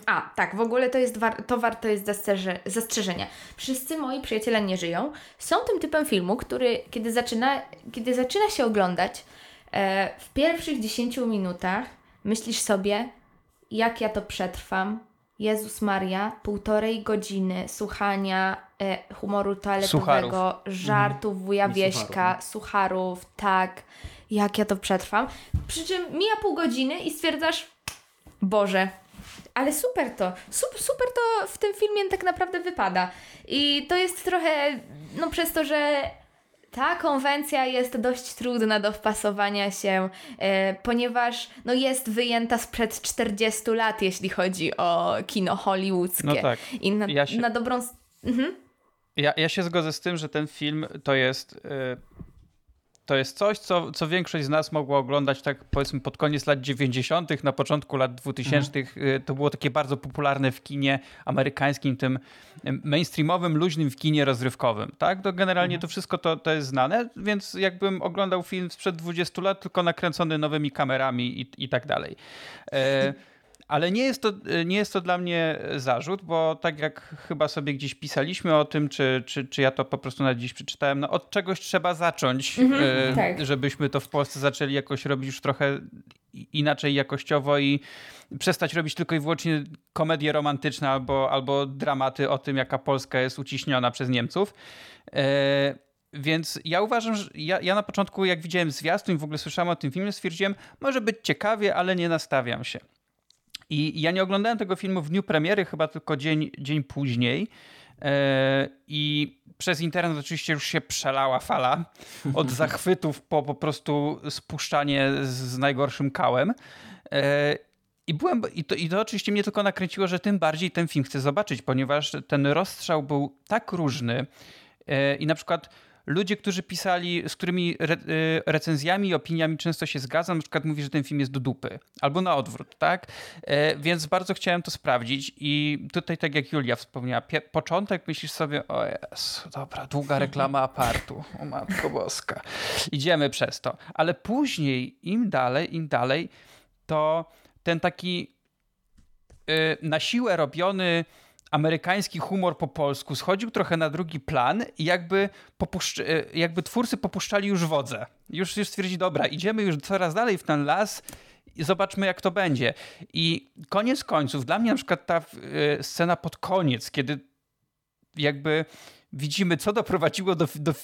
A, tak, w ogóle to jest war- to warto jest zastrzeże- zastrzeżenia. Wszyscy moi przyjaciele nie żyją. Są tym typem filmu, który kiedy zaczyna, kiedy zaczyna się oglądać, e, w pierwszych 10 minutach myślisz sobie, jak ja to przetrwam. Jezus Maria, półtorej godziny słuchania e, humoru toaletowego, Sucharów. żartów wuja I Wieśka, sucharów, sucharów, tak, jak ja to przetrwam. Przy czym mija pół godziny i stwierdzasz, Boże, ale super to, super, to w tym filmie tak naprawdę wypada. I to jest trochę, no przez to, że ta konwencja jest dość trudna do wpasowania się, e, ponieważ no, jest wyjęta sprzed 40 lat, jeśli chodzi o kino hollywoodzkie. No tak. I na, Ja się- na dobrą... Mhm. Ja, ja się zgodzę z tym, że ten film to jest. y, To jest coś, co, co większość z nas mogła oglądać tak powiedzmy pod koniec lat 90., na początku lat 2000. Y, To było takie bardzo popularne w kinie amerykańskim, tym y, mainstreamowym, luźnym w kinie rozrywkowym. Tak? To generalnie to wszystko to, to jest znane, więc jakbym oglądał film sprzed 20 lat, tylko nakręcony nowymi kamerami i, i tak dalej. E, ale nie jest, to, nie jest to dla mnie zarzut, bo tak jak chyba sobie gdzieś pisaliśmy o tym, czy, czy, czy ja to po prostu na dziś przeczytałem, no od czegoś trzeba zacząć, e, tak. żebyśmy to w Polsce zaczęli jakoś robić już trochę inaczej jakościowo i przestać robić tylko i wyłącznie komedie romantyczne albo, albo dramaty o tym, jaka Polska jest uciśniona przez Niemców. E, więc ja uważam, że ja, ja na początku, jak widziałem zwiastun i w ogóle słyszałem o tym filmie, stwierdziłem, może być ciekawie, ale nie nastawiam się. I ja nie oglądałem tego filmu w dniu premiery, chyba tylko dzień, dzień później. E, I przez internet oczywiście już się przelała fala od zachwytów po po prostu spuszczanie z, najgorszym kałem. E, I, byłem, i, to, I to oczywiście mnie tylko nakręciło, że tym bardziej ten film chcę zobaczyć, ponieważ ten rozstrzał był tak różny. E, I na przykład ludzie, którzy pisali, z którymi re, e, recenzjami i opiniami często się zgadzam, na przykład mówi, że ten film jest do dupy. Albo na odwrót, tak? E, Więc bardzo chciałem to sprawdzić i tutaj, tak jak Julia wspomniała, początek myślisz sobie, o Jezu, dobra, długa reklama apartu, o matko boska. Idziemy przez to. Ale później, im dalej, im dalej, to ten taki y, na siłę robiony amerykański humor po polsku schodził trochę na drugi plan i jakby, y, jakby twórcy popuszczali już wodze. Już, już stwierdzili, dobra, idziemy już coraz dalej w ten las i zobaczmy jak to będzie. I koniec końców, dla mnie na przykład ta y, scena pod koniec, kiedy jakby widzimy, co doprowadziło do, do,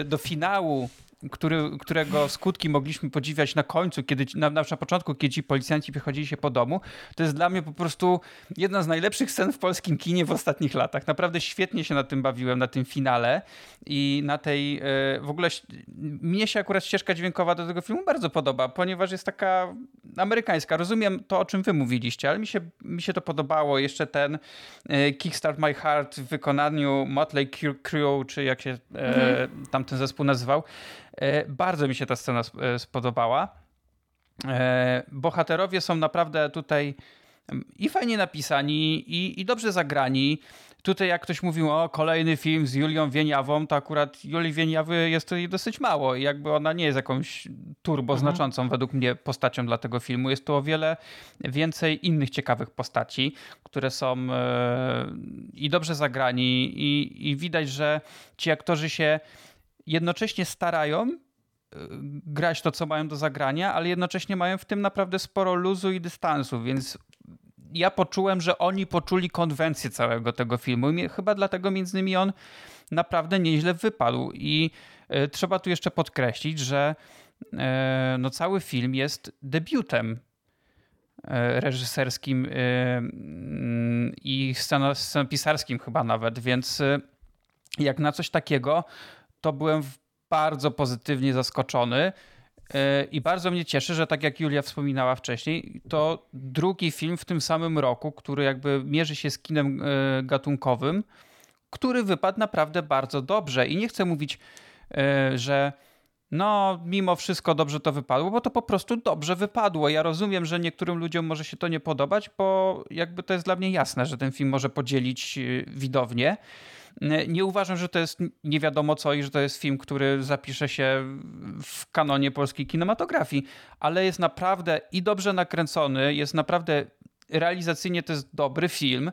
y, do finału który, którego skutki mogliśmy podziwiać na końcu, kiedy na, na początku, kiedy ci policjanci wychodzili się po domu, to jest dla mnie po prostu jedna z najlepszych scen w polskim kinie w ostatnich latach. Naprawdę świetnie się na tym bawiłem, na tym finale i na tej e, w ogóle mnie się akurat ścieżka dźwiękowa do tego filmu bardzo podoba, ponieważ jest taka amerykańska. Rozumiem to, o czym wy mówiliście, ale mi się, mi się to podobało. Jeszcze ten e, Kickstart My Heart w wykonaniu Motley Crue, czy jak się mhm. tamten zespół nazywał. Bardzo mi się ta scena spodobała. Bohaterowie są naprawdę tutaj i fajnie napisani, i, i dobrze zagrani. Tutaj jak ktoś mówił o kolejny film z Julią Wieniawą, to akurat Julii Wieniawy jest tutaj dosyć mało i jakby ona nie jest jakąś turbo mhm. znaczącą mhm. według mnie postacią dla tego filmu. Jest tu o wiele więcej innych ciekawych postaci, które są e, i dobrze zagrani i, i widać, że ci aktorzy się jednocześnie starają e, grać to, co mają do zagrania, ale jednocześnie mają w tym naprawdę sporo luzu i dystansu, więc ja poczułem, że oni poczuli konwencję całego tego filmu i chyba dlatego między innymi on naprawdę nieźle wypadł. I y, trzeba tu jeszcze podkreślić, że y, no cały film jest debiutem reżyserskim mm, i scenopisarskim chyba nawet, więc jak na coś takiego to byłem bardzo pozytywnie zaskoczony. I bardzo mnie cieszy, że tak jak Julia wspominała wcześniej, to drugi film w tym samym roku, który jakby mierzy się z kinem e, gatunkowym, który wypadł naprawdę bardzo dobrze. I nie chcę mówić, e, że no, mimo wszystko dobrze to wypadło, bo to po prostu dobrze wypadło. Ja rozumiem, że niektórym ludziom może się to nie podobać, bo jakby to jest dla mnie jasne, że ten film może podzielić e, widownię. Nie uważam, że to jest nie wiadomo co i że to jest film, który zapisze się w kanonie polskiej kinematografii, ale jest naprawdę i dobrze nakręcony, jest naprawdę realizacyjnie to jest dobry film.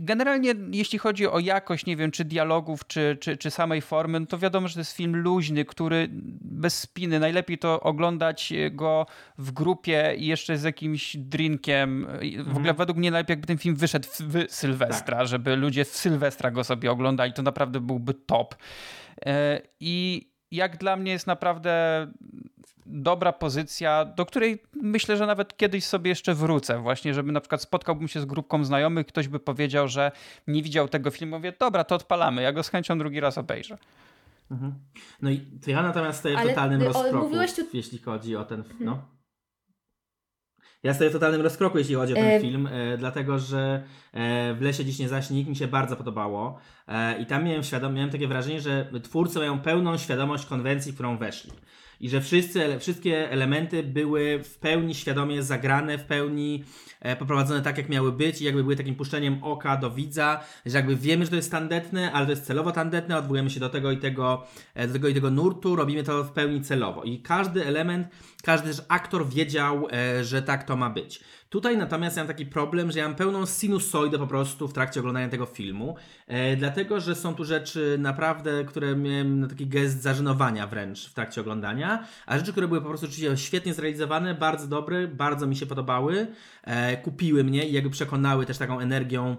Generalnie, jeśli chodzi o jakość, nie wiem, czy dialogów, czy, czy, czy samej formy, no to wiadomo, że to jest film luźny, który bez spiny. Najlepiej to oglądać go w grupie i jeszcze z jakimś drinkiem. W ogóle mhm. według mnie najlepiej jakby ten film wyszedł w Sylwestra, tak. żeby ludzie w Sylwestra go sobie oglądali. To naprawdę byłby top. E, I jak dla mnie jest naprawdę dobra pozycja, do której myślę, że nawet kiedyś sobie jeszcze wrócę. Właśnie, żeby na przykład spotkałbym się z grupką znajomych, ktoś by powiedział, że nie widział tego filmu. Mówię, dobra, to odpalamy, ja go z chęcią drugi raz obejrzę. Mhm. No i to ja natomiast stoję w totalnym rozkroku, tu... jeśli chodzi o ten... Mhm. No. Ja stoję w totalnym rozkroku, jeśli chodzi o ten e... film, e, dlatego że e, w Lesie Dziś Nie Zaśnik mi się bardzo podobało e, i tam miałem, świadom, miałem takie wrażenie, że twórcy mają pełną świadomość konwencji, w którą weszli i że wszyscy, wszystkie elementy były w pełni świadomie zagrane, w pełni e, poprowadzone tak, jak miały być i jakby były takim puszczeniem oka do widza, że jakby wiemy, że to jest tandetne, ale to jest celowo tandetne, odwołujemy się do tego i tego, e, do tego i tego nurtu, robimy to w pełni celowo i każdy element, każdy też aktor wiedział, e, że tak to ma być. Tutaj natomiast ja mam taki problem, że ja mam pełną sinusoidę po prostu w trakcie oglądania tego filmu, e, dlatego że są tu rzeczy naprawdę, które miałem na taki gest zażenowania wręcz w trakcie oglądania, a rzeczy, które były po prostu oczywiście świetnie zrealizowane, bardzo dobre, bardzo mi się podobały, e, kupiły mnie i jakby przekonały też taką energią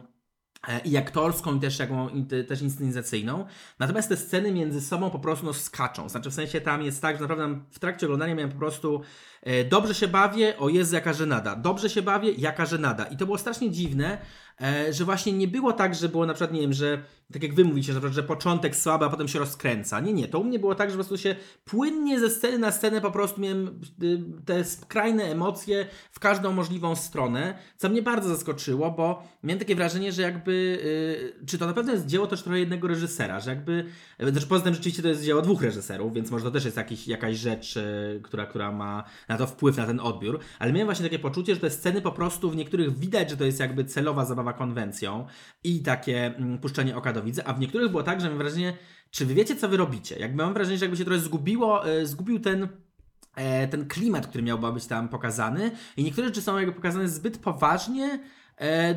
i aktorską, i też, jaką, też inscenizacyjną. Natomiast te sceny między sobą po prostu no, skaczą. Znaczy, w sensie tam jest tak, że naprawdę w trakcie oglądania miałem po prostu E, dobrze się bawię, o jest jaka żenada. Dobrze się bawię, jaka żenada. I to było strasznie dziwne, E, że właśnie nie było tak, że było na przykład, nie wiem, że tak jak wy mówicie, że, że początek słaby, a potem się rozkręca. Nie, nie, to u mnie było tak, że po prostu się płynnie ze sceny na scenę po prostu miałem y, te skrajne emocje w każdą możliwą stronę, co mnie bardzo zaskoczyło, bo miałem takie wrażenie, że jakby, y, czy to na pewno jest dzieło też trochę jednego reżysera, że jakby, znaczy poza tym rzeczywiście to jest dzieło dwóch reżyserów, więc może to też jest jakiś, jakaś rzecz, y, która, która ma na to wpływ, na ten odbiór, ale miałem właśnie takie poczucie, że te sceny po prostu w niektórych widać, że to jest jakby celowa zabawa konwencją i takie mm, puszczenie oka do widza, a w niektórych było tak, że mam wrażenie, czy wy wiecie, co wy robicie? Jakby mam wrażenie, że jakby się trochę zgubiło, e, zgubił ten e, ten klimat, który miałby być tam pokazany i niektóre rzeczy są jakby pokazane zbyt poważnie,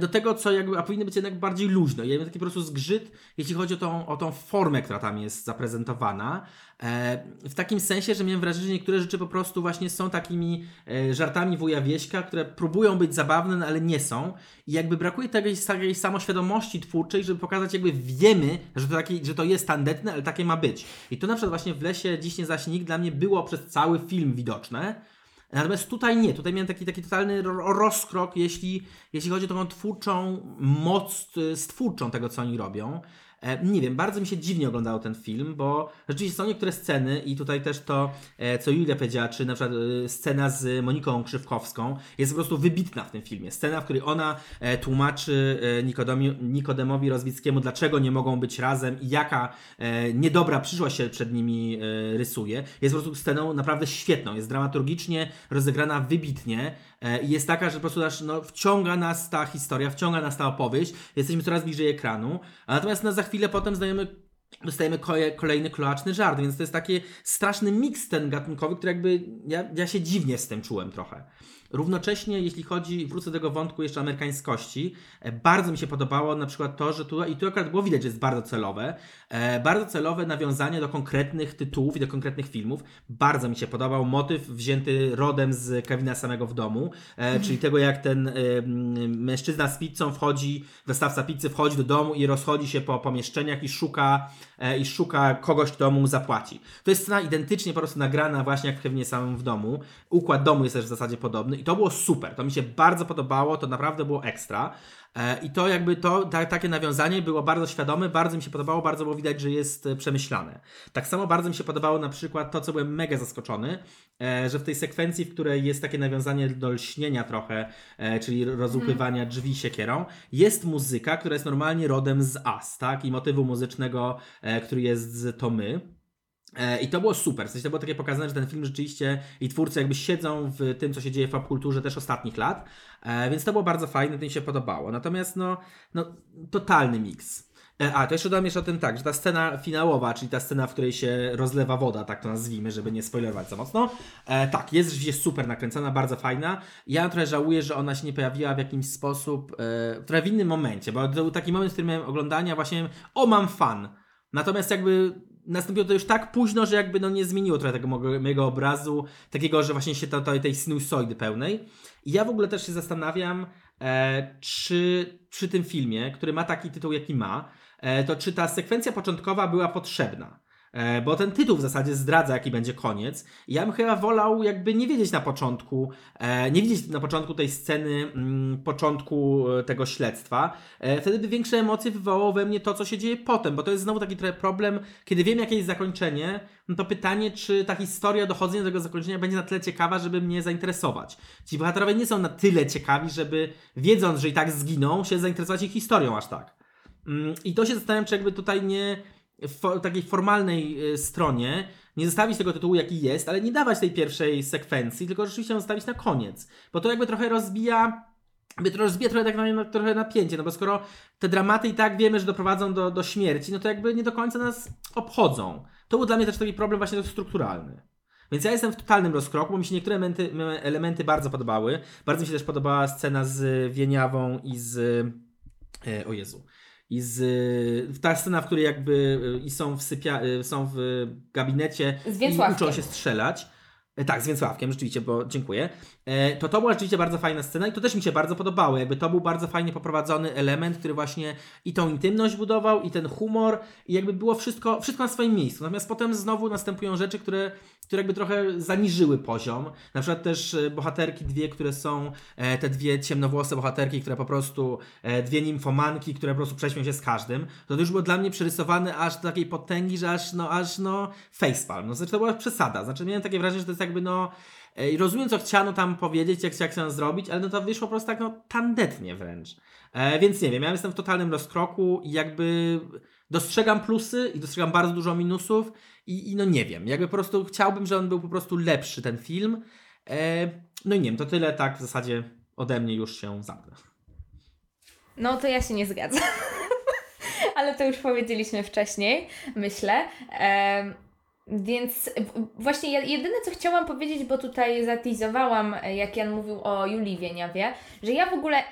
do tego, co jakby, a powinno być jednak bardziej luźno. Ja mam taki po prostu zgrzyt, jeśli chodzi o tą, o tą formę, która tam jest zaprezentowana. E, w takim sensie, że miałem wrażenie, że niektóre rzeczy po prostu właśnie są takimi e, żartami wuja Wieśka, które próbują być zabawne, no, ale nie są. I jakby brakuje takiej, takiej samoświadomości twórczej, żeby pokazać, jakby wiemy, że to, taki, że to jest tandetne, ale takie ma być. I to na przykład właśnie w Lesie Dziś nie zaśnik dla mnie było przez cały film widoczne. Natomiast tutaj nie, tutaj miałem taki, taki totalny rozkrok, jeśli, jeśli chodzi o tą twórczą moc e, stwórczą tego, co oni robią. E, nie wiem, bardzo mi się dziwnie oglądało ten film, bo rzeczywiście są niektóre sceny i tutaj też to, e, co Julia powiedziała, czy na przykład e, scena z Moniką Krzywkowską jest po prostu wybitna w tym filmie. Scena, w której ona tłumaczy Nikodemowi Rozwickiemu, dlaczego nie mogą być razem i jaka niedobra przyszłość się przed nimi rysuje. Jest po prostu sceną naprawdę świetną, jest dramaturgicznie rozegrana wybitnie jest taka, że po prostu aż, no, wciąga nas ta historia, wciąga nas ta opowieść, jesteśmy coraz bliżej ekranu, a natomiast na za chwilę potem zdajemy dostajemy kolejny kloaczny żart, więc to jest taki straszny miks ten gatunkowy, który jakby ja, ja się dziwnie z tym czułem trochę. Równocześnie, jeśli chodzi, wrócę do tego wątku jeszcze amerykańskości, e, bardzo mi się podobało na przykład to, że tu, i tu akurat było widać, że jest bardzo celowe, e, bardzo celowe nawiązanie do konkretnych tytułów i do konkretnych filmów. Bardzo mi się podobał motyw wzięty rodem z Kevina samego w domu, e, czyli tego jak ten mężczyzna z pizzą wchodzi, dostawca pizzy wchodzi do domu i rozchodzi się po pomieszczeniach i szuka, i szuka kogoś, kto mu zapłaci. To jest scena identycznie po prostu nagrana właśnie jak w Kevinie samym w domu. Układ domu jest też w zasadzie podobny i to było super. To mi się bardzo podobało, to naprawdę było ekstra. E, I to jakby to, ta, takie nawiązanie było bardzo świadome, bardzo mi się podobało, bardzo było widać, że jest e, przemyślane. Tak samo bardzo mi się podobało na przykład to, co byłem mega zaskoczony, e, że w tej sekwencji, w której jest takie nawiązanie do lśnienia trochę, czyli rozłupywania drzwi siekierą, jest muzyka, która jest normalnie rodem z As, tak? I motywu muzycznego, który jest z To My. E, I to było super. W sensie to było takie pokazane, że ten film rzeczywiście i twórcy jakby siedzą w tym, co się dzieje w popkulturze też ostatnich lat. E, więc to było bardzo fajne, to mi się podobało. Natomiast no, no totalny miks. E, a, to jeszcze dodam jeszcze o tym tak, że ta scena finałowa, czyli ta scena, w której się rozlewa woda, tak to nazwijmy, żeby nie spoilerować za mocno. E, tak, jest rzeczywiście super nakręcona, bardzo fajna. Ja trochę żałuję, że ona się nie pojawiła w jakimś sposób, e, trochę w innym momencie, bo to był taki moment, w którym miałem oglądania właśnie, o mam fan. Natomiast jakby nastąpiło to już tak późno, że jakby no nie zmieniło trochę tego mojego obrazu, takiego, że właśnie się to, to, tej sinusoidy pełnej. I ja w ogóle też się zastanawiam, e, czy przy tym filmie, który ma taki tytuł, jaki ma, e, to czy ta sekwencja początkowa była potrzebna. E, bo ten tytuł w zasadzie zdradza, jaki będzie koniec. Ja bym chyba wolał jakby nie wiedzieć na początku, e, nie widzieć na początku tej sceny, mm, początku e, tego śledztwa. Wtedy by większe emocje wywołało we mnie to, co się dzieje potem, bo to jest znowu taki trochę problem, kiedy wiem, jakie jest zakończenie, no to pytanie, czy ta historia dochodzenia do tego zakończenia będzie na tyle ciekawa, żeby mnie zainteresować. Ci bohaterowie nie są na tyle ciekawi, żeby wiedząc, że i tak zginą, się zainteresować ich historią aż tak. Mm, I to się zastanawiam, czy jakby tutaj nie w takiej formalnej y, stronie nie zostawić tego tytułu jaki jest, ale nie dawać tej pierwszej sekwencji, tylko rzeczywiście ją zostawić na koniec. Bo to jakby trochę rozbija by to rozbija trochę, tak na, trochę napięcie, no bo skoro te dramaty i tak wiemy, że doprowadzą do, do śmierci, no to jakby nie do końca nas obchodzą. To był dla mnie też taki problem właśnie strukturalny. Więc ja jestem w totalnym rozkroku, bo mi się niektóre elementy, elementy bardzo podobały. Bardzo mi się też podobała scena z Wieniawą i z... E, o Jezu i z, ta scena, w której jakby y, i są w, sypia, y, są w gabinecie i uczą się strzelać. E, tak, z Więcławkiem, rzeczywiście, bo dziękuję. E, to to była rzeczywiście bardzo fajna scena i to też mi się bardzo podobało. Jakby to był bardzo fajnie poprowadzony element, który właśnie i tą intymność budował, i ten humor, i jakby było wszystko, wszystko na swoim miejscu. Natomiast potem znowu następują rzeczy, które, które jakby trochę zaniżyły poziom. Na przykład też e, bohaterki dwie, które są, te dwie ciemnowłose bohaterki, które po prostu, dwie nimfomanki, które po prostu prześmią się z każdym. To już było dla mnie przerysowane aż do takiej potęgi, że aż no, aż no facepalm. No, znaczy to była przesada. Znaczy miałem takie wrażenie, że to jest jakby no rozumiem, co chciano tam powiedzieć, jak, jak chciano zrobić, ale no to wyszło po prostu tak no tandetnie wręcz. E, więc nie wiem, ja jestem w totalnym rozkroku i jakby dostrzegam plusy i dostrzegam bardzo dużo minusów i, i no nie wiem, jakby po prostu chciałbym, żeby on był po prostu lepszy ten film. E, no i nie wiem, to tyle tak w zasadzie ode mnie już się zamknę. No to ja się nie zgadzam. ale to już powiedzieliśmy wcześniej, myślę. Więc właśnie jedyne, co chciałam powiedzieć, bo tutaj zatizowałam, jak Jan mówił o Julii Wieniawie, że ja w ogóle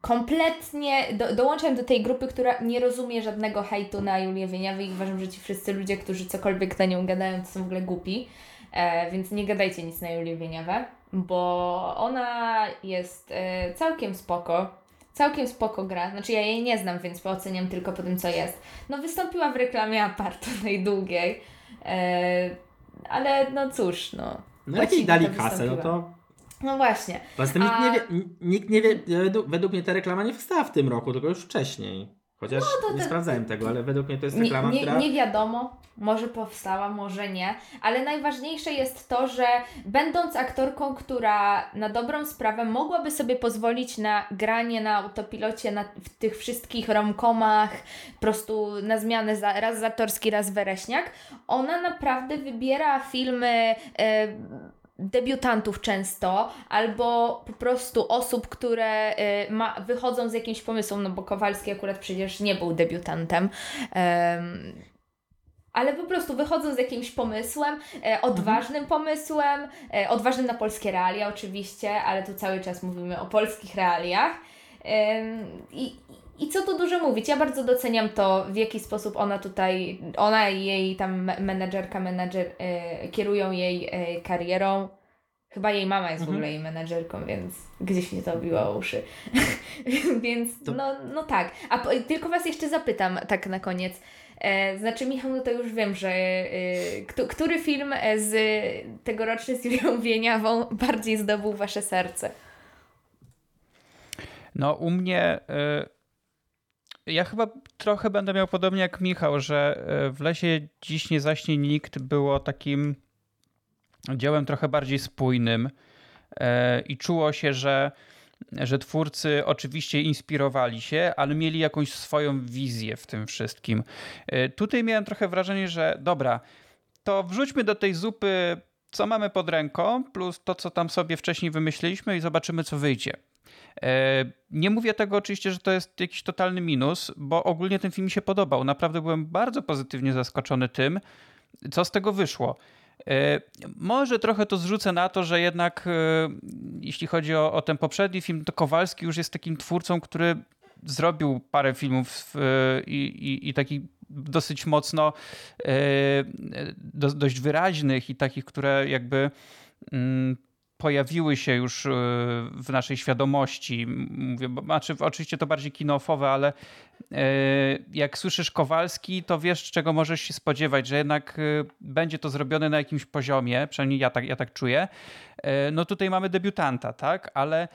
kompletnie do, dołączam do tej grupy, która nie rozumie żadnego hejtu na Julię Wieniawę i uważam, że ci wszyscy ludzie, którzy cokolwiek na nią gadają, to są w ogóle głupi. E, więc nie gadajcie nic na Julię Wieniawę, bo ona jest e, całkiem spoko. Całkiem spoko gra. Znaczy ja jej nie znam, więc oceniam tylko po tym, co jest. No wystąpiła w reklamie apartu najdługiej. E, ale no cóż, no. No jak jej dali kasę, no to no właśnie. Poza tym A... nikt nie wie, nikt nie wie według, według mnie ta reklama nie powstała w tym roku, tylko już wcześniej. Chociaż no, to, nie sprawdzałem tego, ale według mnie to jest reklama, nie, nie, która... Nie wiadomo, może powstała, może nie, ale najważniejsze jest to, że będąc aktorką, która na dobrą sprawę mogłaby sobie pozwolić na granie na autopilocie na, w tych wszystkich romkomach, po prostu na zmianę za, raz Zatorski, raz Wereśniak, ona naprawdę wybiera filmy... Yy, debiutantów często, albo po prostu osób, które y, ma, wychodzą z jakimś pomysłem, no bo Kowalski akurat przecież nie był debiutantem. Um, ale po prostu wychodzą z jakimś pomysłem, e, odważnym pomysłem, e, odważnym na polskie realia oczywiście, ale tu cały czas mówimy o polskich realiach. E, i, I co tu dużo mówić? Ja bardzo doceniam to, w jaki sposób ona tutaj, ona i jej tam menedżerka, menedżer e, kierują jej e, karierą. Chyba jej mama jest mhm. w ogóle jej menedżerką, więc gdzieś mnie to obiło o uszy. więc to... no, no tak. A po, tylko Was jeszcze zapytam tak na koniec. E, znaczy, Michał, no to już wiem, że e, który film z tegoroczny z Julią Wieniawą bardziej zdobył Wasze serce? No, u mnie. E, ja chyba trochę będę miał podobnie jak Michał, że e, w lesie dziś nie zaśnie nikt było takim dziełem trochę bardziej spójnym e, i czuło się, że, że twórcy oczywiście inspirowali się, ale mieli jakąś swoją wizję w tym wszystkim. E, tutaj miałem trochę wrażenie, że dobra, to wrzućmy do tej zupy co mamy pod ręką, plus to, co tam sobie wcześniej wymyśliliśmy i zobaczymy, co wyjdzie. E, nie mówię tego oczywiście, że to jest jakiś totalny minus, bo ogólnie ten film mi się podobał. Naprawdę byłem bardzo pozytywnie zaskoczony tym, co z tego wyszło. E, może trochę to zrzucę na to, że jednak e, jeśli chodzi o, o ten poprzedni film, to Kowalski już jest takim twórcą, który zrobił parę filmów i, i, i takich dosyć mocno dość wyraźnych i takich, które jakby mm, pojawiły się już e, w naszej świadomości. Mówię, znaczy, oczywiście to bardziej kinofowe, ale e, jak słyszysz Kowalski, to wiesz, czego możesz się spodziewać, że jednak e, będzie to zrobione na jakimś poziomie, przynajmniej ja tak, ja tak czuję. No tutaj mamy debiutanta, tak, ale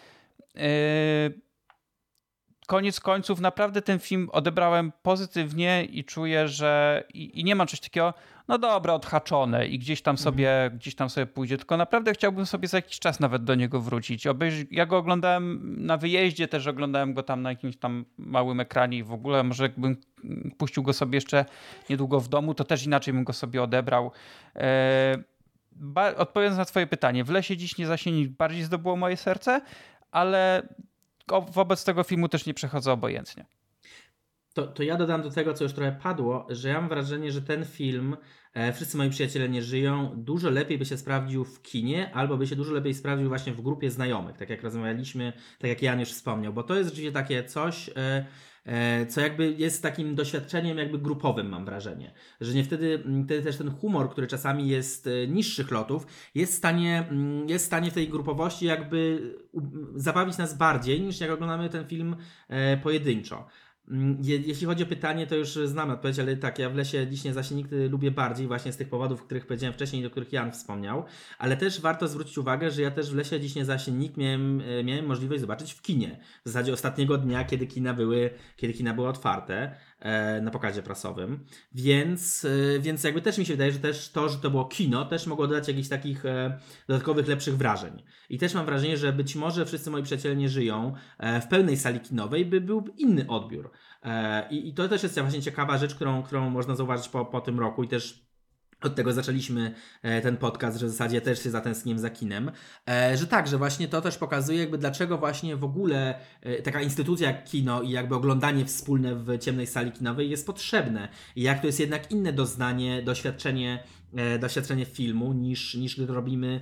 koniec końców naprawdę ten film odebrałem pozytywnie i czuję, że i, i nie ma czegoś takiego, no dobra, odhaczone i gdzieś tam sobie, mhm. gdzieś tam sobie pójdzie, tylko naprawdę chciałbym sobie za jakiś czas nawet do niego wrócić. Obejrz... Ja go oglądałem na wyjeździe, też oglądałem go tam na jakimś tam małym ekranie i w ogóle może jakbym puścił go sobie jeszcze niedługo w domu, to też inaczej bym go sobie odebrał. E... Odpowiadając na twoje pytanie, w lesie dziś nie zasieni bardziej zdobyło moje serce, ale wobec tego filmu też nie przechodzę obojętnie. To, to ja dodam do tego, co już trochę padło, że ja mam wrażenie, że ten film e, Wszyscy moi przyjaciele nie żyją dużo lepiej by się sprawdził w kinie, albo by się dużo lepiej sprawdził właśnie w grupie znajomych, tak jak rozmawialiśmy, tak jak Jan już wspomniał, bo to jest rzeczywiście takie coś, e, e, co jakby jest takim doświadczeniem jakby grupowym, mam wrażenie. Że nie wtedy, wtedy też ten humor, który czasami jest e, niższych lotów, jest w stanie, jest w stanie w tej grupowości jakby zabawić nas bardziej, niż jak oglądamy ten film e, pojedynczo. Mm, je, jeśli chodzi o pytanie, to już znam odpowiedź, ale tak, ja w lesie Liśnie Zasienity lubię bardziej właśnie z tych powodów, o których powiedziałem wcześniej, do których Jan wspomniał, ale też warto zwrócić uwagę, że ja też w lesie Liśnie Zasiennik miałem, e, miałem możliwość zobaczyć w kinie. W zasadzie ostatniego dnia, kiedy kina były, kiedy kina były otwarte. E, na pokazie prasowym. Więc, e, więc jakby też mi się wydaje, że też to, że to było kino, też mogło dodać jakichś takich e, dodatkowych, lepszych wrażeń. I też mam wrażenie, że być może wszyscy moi przyjaciele nie żyją w pełnej sali kinowej, by był inny odbiór. I, i to też jest właśnie ciekawa rzecz, którą, którą można zauważyć po, po tym roku i też od tego zaczęliśmy e, ten podcast, że w zasadzie też się zatęskniłem za kinem, e, że tak, że właśnie to też pokazuje jakby dlaczego właśnie w ogóle e, taka instytucja jak kino i jakby oglądanie wspólne w ciemnej sali kinowej jest potrzebne i jak to jest jednak inne doznanie, doświadczenie doświadczenie filmu niż, niż gdy to robimy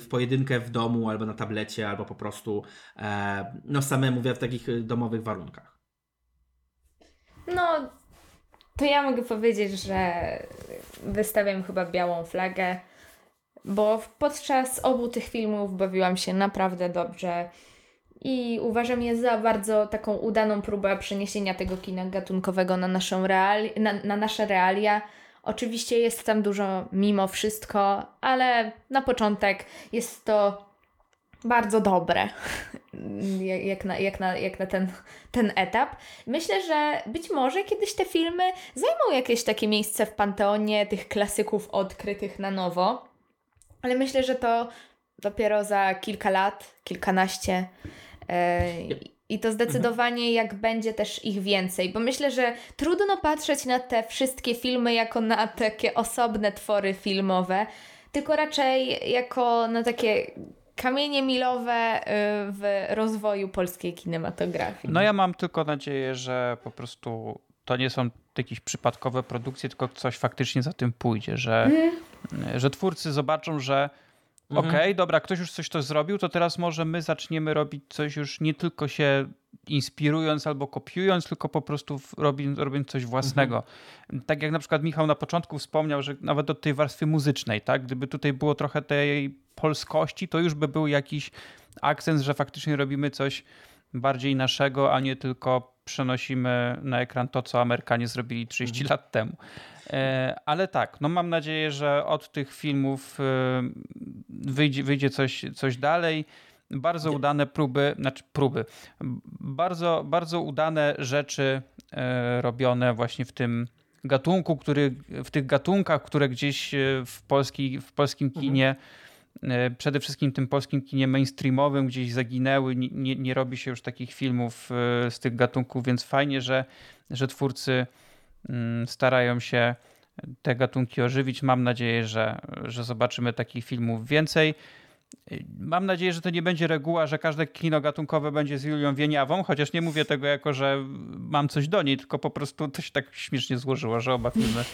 w pojedynkę w domu albo na tablecie, albo po prostu no samemu w takich domowych warunkach. No, to ja mogę powiedzieć, że wystawiam chyba białą flagę, bo podczas obu tych filmów bawiłam się naprawdę dobrze i uważam je za bardzo taką udaną próbę przeniesienia tego kina gatunkowego na, naszą reali- na, na nasze realia. Oczywiście jest tam dużo mimo wszystko, ale na początek jest to bardzo dobre, jak na, jak na, jak na ten, ten etap. Myślę, że być może kiedyś te filmy zajmą jakieś takie miejsce w panteonie tych klasyków odkrytych na nowo, ale myślę, że to dopiero za kilka lat, kilkanaście. Yy, I to zdecydowanie jak będzie też ich więcej, bo myślę, że trudno patrzeć na te wszystkie filmy jako na takie osobne twory filmowe, tylko raczej jako na takie kamienie milowe y, w rozwoju polskiej kinematografii. No ja mam tylko nadzieję, że po prostu to nie są jakieś przypadkowe produkcje, tylko coś faktycznie za tym pójdzie, że, mm. że twórcy zobaczą, że mhm. okej, okay, dobra, ktoś już coś to zrobił, to teraz może my zaczniemy robić coś już nie tylko się inspirując albo kopiując, tylko po prostu robiąc, robiąc coś własnego. Mhm. Tak jak na przykład Michał na początku wspomniał, że nawet do tej warstwy muzycznej, tak? Gdyby tutaj było trochę tej polskości, to już by był jakiś akcent, że faktycznie robimy coś bardziej naszego, a nie tylko przenosimy na ekran to, co Amerykanie zrobili 30 mhm. lat temu. E, ale tak, no mam nadzieję, że od tych filmów e, wyjdzie, wyjdzie coś, coś dalej. Bardzo udane próby, znaczy próby, bardzo, bardzo udane rzeczy e, robione właśnie w tym gatunku, który, w tych gatunkach, które gdzieś w, polski, w polskim mhm. kinie mhm przede wszystkim tym polskim kinie mainstreamowym gdzieś zaginęły, nie, nie robi się już takich filmów z tych gatunków, więc fajnie, że, że twórcy starają się te gatunki ożywić. Mam nadzieję, że, że zobaczymy takich filmów więcej. Mam nadzieję, że to nie będzie reguła, że każde kino gatunkowe będzie z Julią Wieniawą, chociaż nie mówię tego jako, że mam coś do niej, tylko po prostu to się tak śmiesznie złożyło, że oba filmy,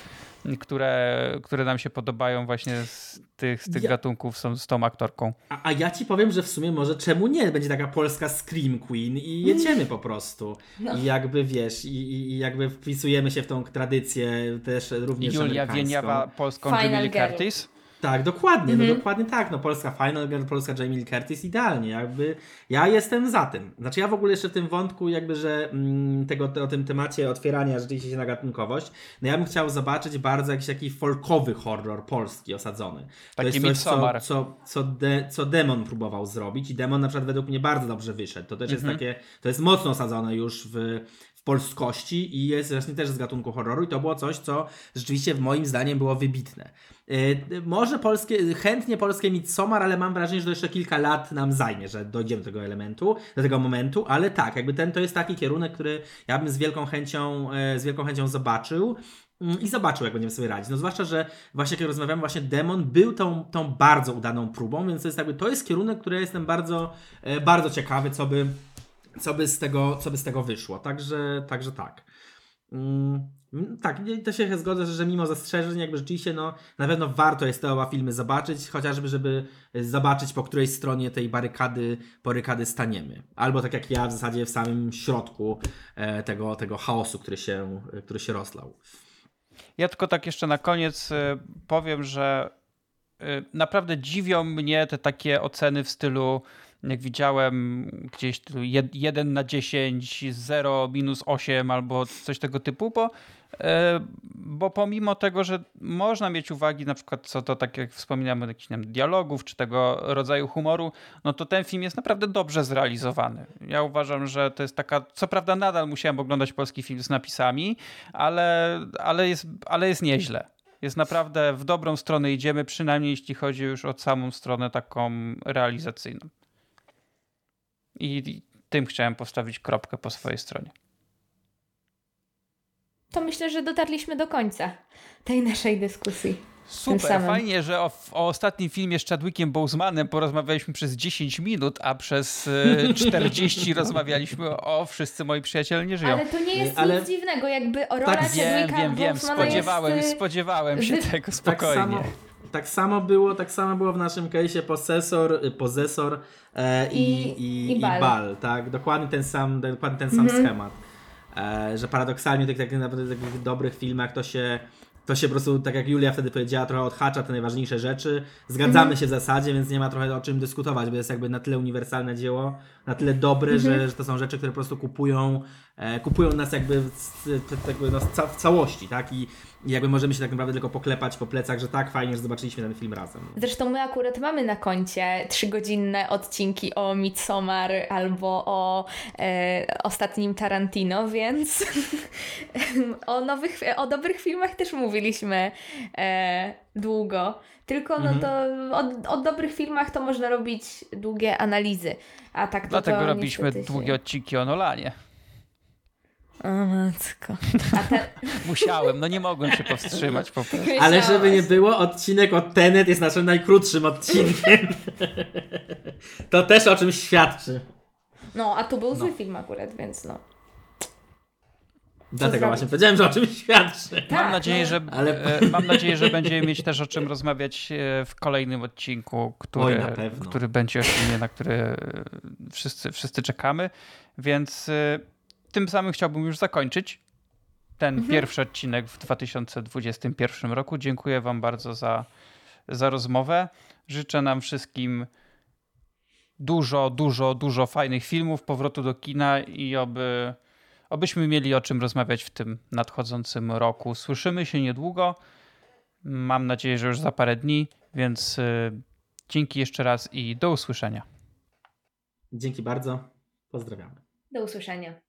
które, które nam się podobają właśnie z tych, z tych ja... gatunków są z tą aktorką. A, a, ja ci powiem, że w sumie może czemu nie? Będzie taka polska Scream Queen i jedziemy po prostu. No. I jakby wiesz, i, i, jakby wpisujemy się w tą tradycję też również Julia Wieniawa polską Jamie Curtis. Tak, dokładnie, no mhm. dokładnie tak. No Polska Final Girl, Polska Jamie Lee Curtis, idealnie. Jakby ja jestem za tym. Znaczy ja w ogóle jeszcze w tym wątku jakby, że mm, tego, o tym temacie otwierania rzeczywiście się na gatunkowość, no ja bym chciał zobaczyć bardzo jakiś taki folkowy horror polski osadzony. Taki to jest coś, co, co, co, de, co Demon próbował zrobić i Demon na przykład według mnie bardzo dobrze wyszedł. To też jest mhm. takie, to jest mocno osadzone już w, polskości i jest właśnie też z gatunku horroru i to było coś, co rzeczywiście moim zdaniem było wybitne. Yy, może polskie, chętnie polskie Midsommar, ale mam wrażenie, że to jeszcze kilka lat nam zajmie, że dojdziemy do tego elementu, do tego momentu, ale tak, jakby ten to jest taki kierunek, który ja bym z wielką chęcią, yy, z wielką chęcią zobaczył mm, i zobaczył, jak będziemy sobie radzić. No zwłaszcza, że właśnie jak rozmawiamy, właśnie Demon był tą, tą bardzo udaną próbą, więc to jest jakby, to jest kierunek, który ja jestem bardzo, yy, bardzo ciekawy, co by co by z tego, co by z tego wyszło. Także, także tak. Mm, tak, to się zgodzę, że mimo zastrzeżeń, jakby rzeczywiście, no, na pewno warto jest te oba filmy zobaczyć, chociażby, żeby zobaczyć, po której stronie tej barykady, barykady staniemy. Albo tak jak ja, w zasadzie w samym środku e, tego, tego chaosu, który się, który się rozlał. Ja tylko tak jeszcze na koniec e, powiem, że e, naprawdę dziwią mnie te takie oceny w stylu jak widziałem gdzieś 1 na 10, 0, minus 8 albo coś tego typu, bo, e, bo pomimo tego, że można mieć uwagi na przykład co to, tak jak wspominamy, jakichś dialogów czy tego rodzaju humoru, no to ten film jest naprawdę dobrze zrealizowany. Ja uważam, że to jest taka, co prawda nadal musiałem oglądać polski film z napisami, ale, ale, jest, ale jest nieźle jest naprawdę w dobrą stronę idziemy, przynajmniej jeśli chodzi już o samą stronę taką realizacyjną. I tym chciałem postawić kropkę po swojej stronie. to myślę, że dotarliśmy do końca tej naszej dyskusji. Super, fajnie, że o, o ostatnim filmie z Chadwickiem Bosemanem porozmawialiśmy przez 10 minut, a przez e, 40 rozmawialiśmy o Wszyscy moi przyjaciele nie żyją. Ale to nie jest Ale- nic dziwnego, jakby rola Tak, wiem, Chadwicka wiem, wiem, Bosemana spodziewałem, jest, y, spodziewałem się wy- tego Tak spokojnie. samo, tak samo było, tak samo było w naszym case'ie posesor, y, pozesor e, i, I- i, i i bal. bal. tak? Dokładnie ten sam, dokładnie ten sam Mhm. schemat. E, że paradoksalnie w tych takich naprawdę takich dobrych filmach to się to się po prostu, tak jak Julia wtedy powiedziała, trochę odhacza te najważniejsze rzeczy. Zgadzamy Mhm. się w zasadzie, więc nie ma trochę o czym dyskutować, bo jest jakby na tyle uniwersalne dzieło, na tyle dobre, Mhm. że, że to są rzeczy, które po prostu kupują, kupują nas jakby, w, w, no, całości, tak? I, jakby możemy się tak naprawdę tylko poklepać po plecach, że tak, fajnie, że zobaczyliśmy ten film razem. Zresztą my akurat mamy na koncie trzygodzinne odcinki o Midsommar albo o e, ostatnim Tarantino, więc o nowych, o dobrych filmach też mówiliśmy e, długo. Tylko no Mhm. to o, o dobrych filmach to można robić długie analizy, a tak to Dlatego to robiliśmy długie się... odcinki o Nolanie. O matko. Musiałem, no nie mogłem się powstrzymać po prostu. Ale żeby nie było, odcinek od Tenet jest naszym najkrótszym odcinkiem. to też o czymś świadczy. No, a tu był zły film akurat, więc no. Dlatego zrobić? właśnie powiedziałem, że o czymś świadczy. Mam Tak, nadzieję, no. że, Ale- e, mam nadzieję, że będziemy mieć też o czym rozmawiać e, w kolejnym odcinku, który, Oj, który będzie o filmie, na który e, wszyscy, wszyscy czekamy. Więc e, tym samym chciałbym już zakończyć ten Mhm. pierwszy odcinek w 2021 roku. Dziękuję Wam bardzo za, za rozmowę. Życzę nam wszystkim dużo, dużo, dużo fajnych filmów, powrotu do kina i oby, obyśmy mieli o czym rozmawiać w tym nadchodzącym roku. Słyszymy się niedługo. Mam nadzieję, że już za parę dni, więc y, dzięki jeszcze raz i do usłyszenia. Dzięki bardzo. Pozdrawiamy. Do usłyszenia.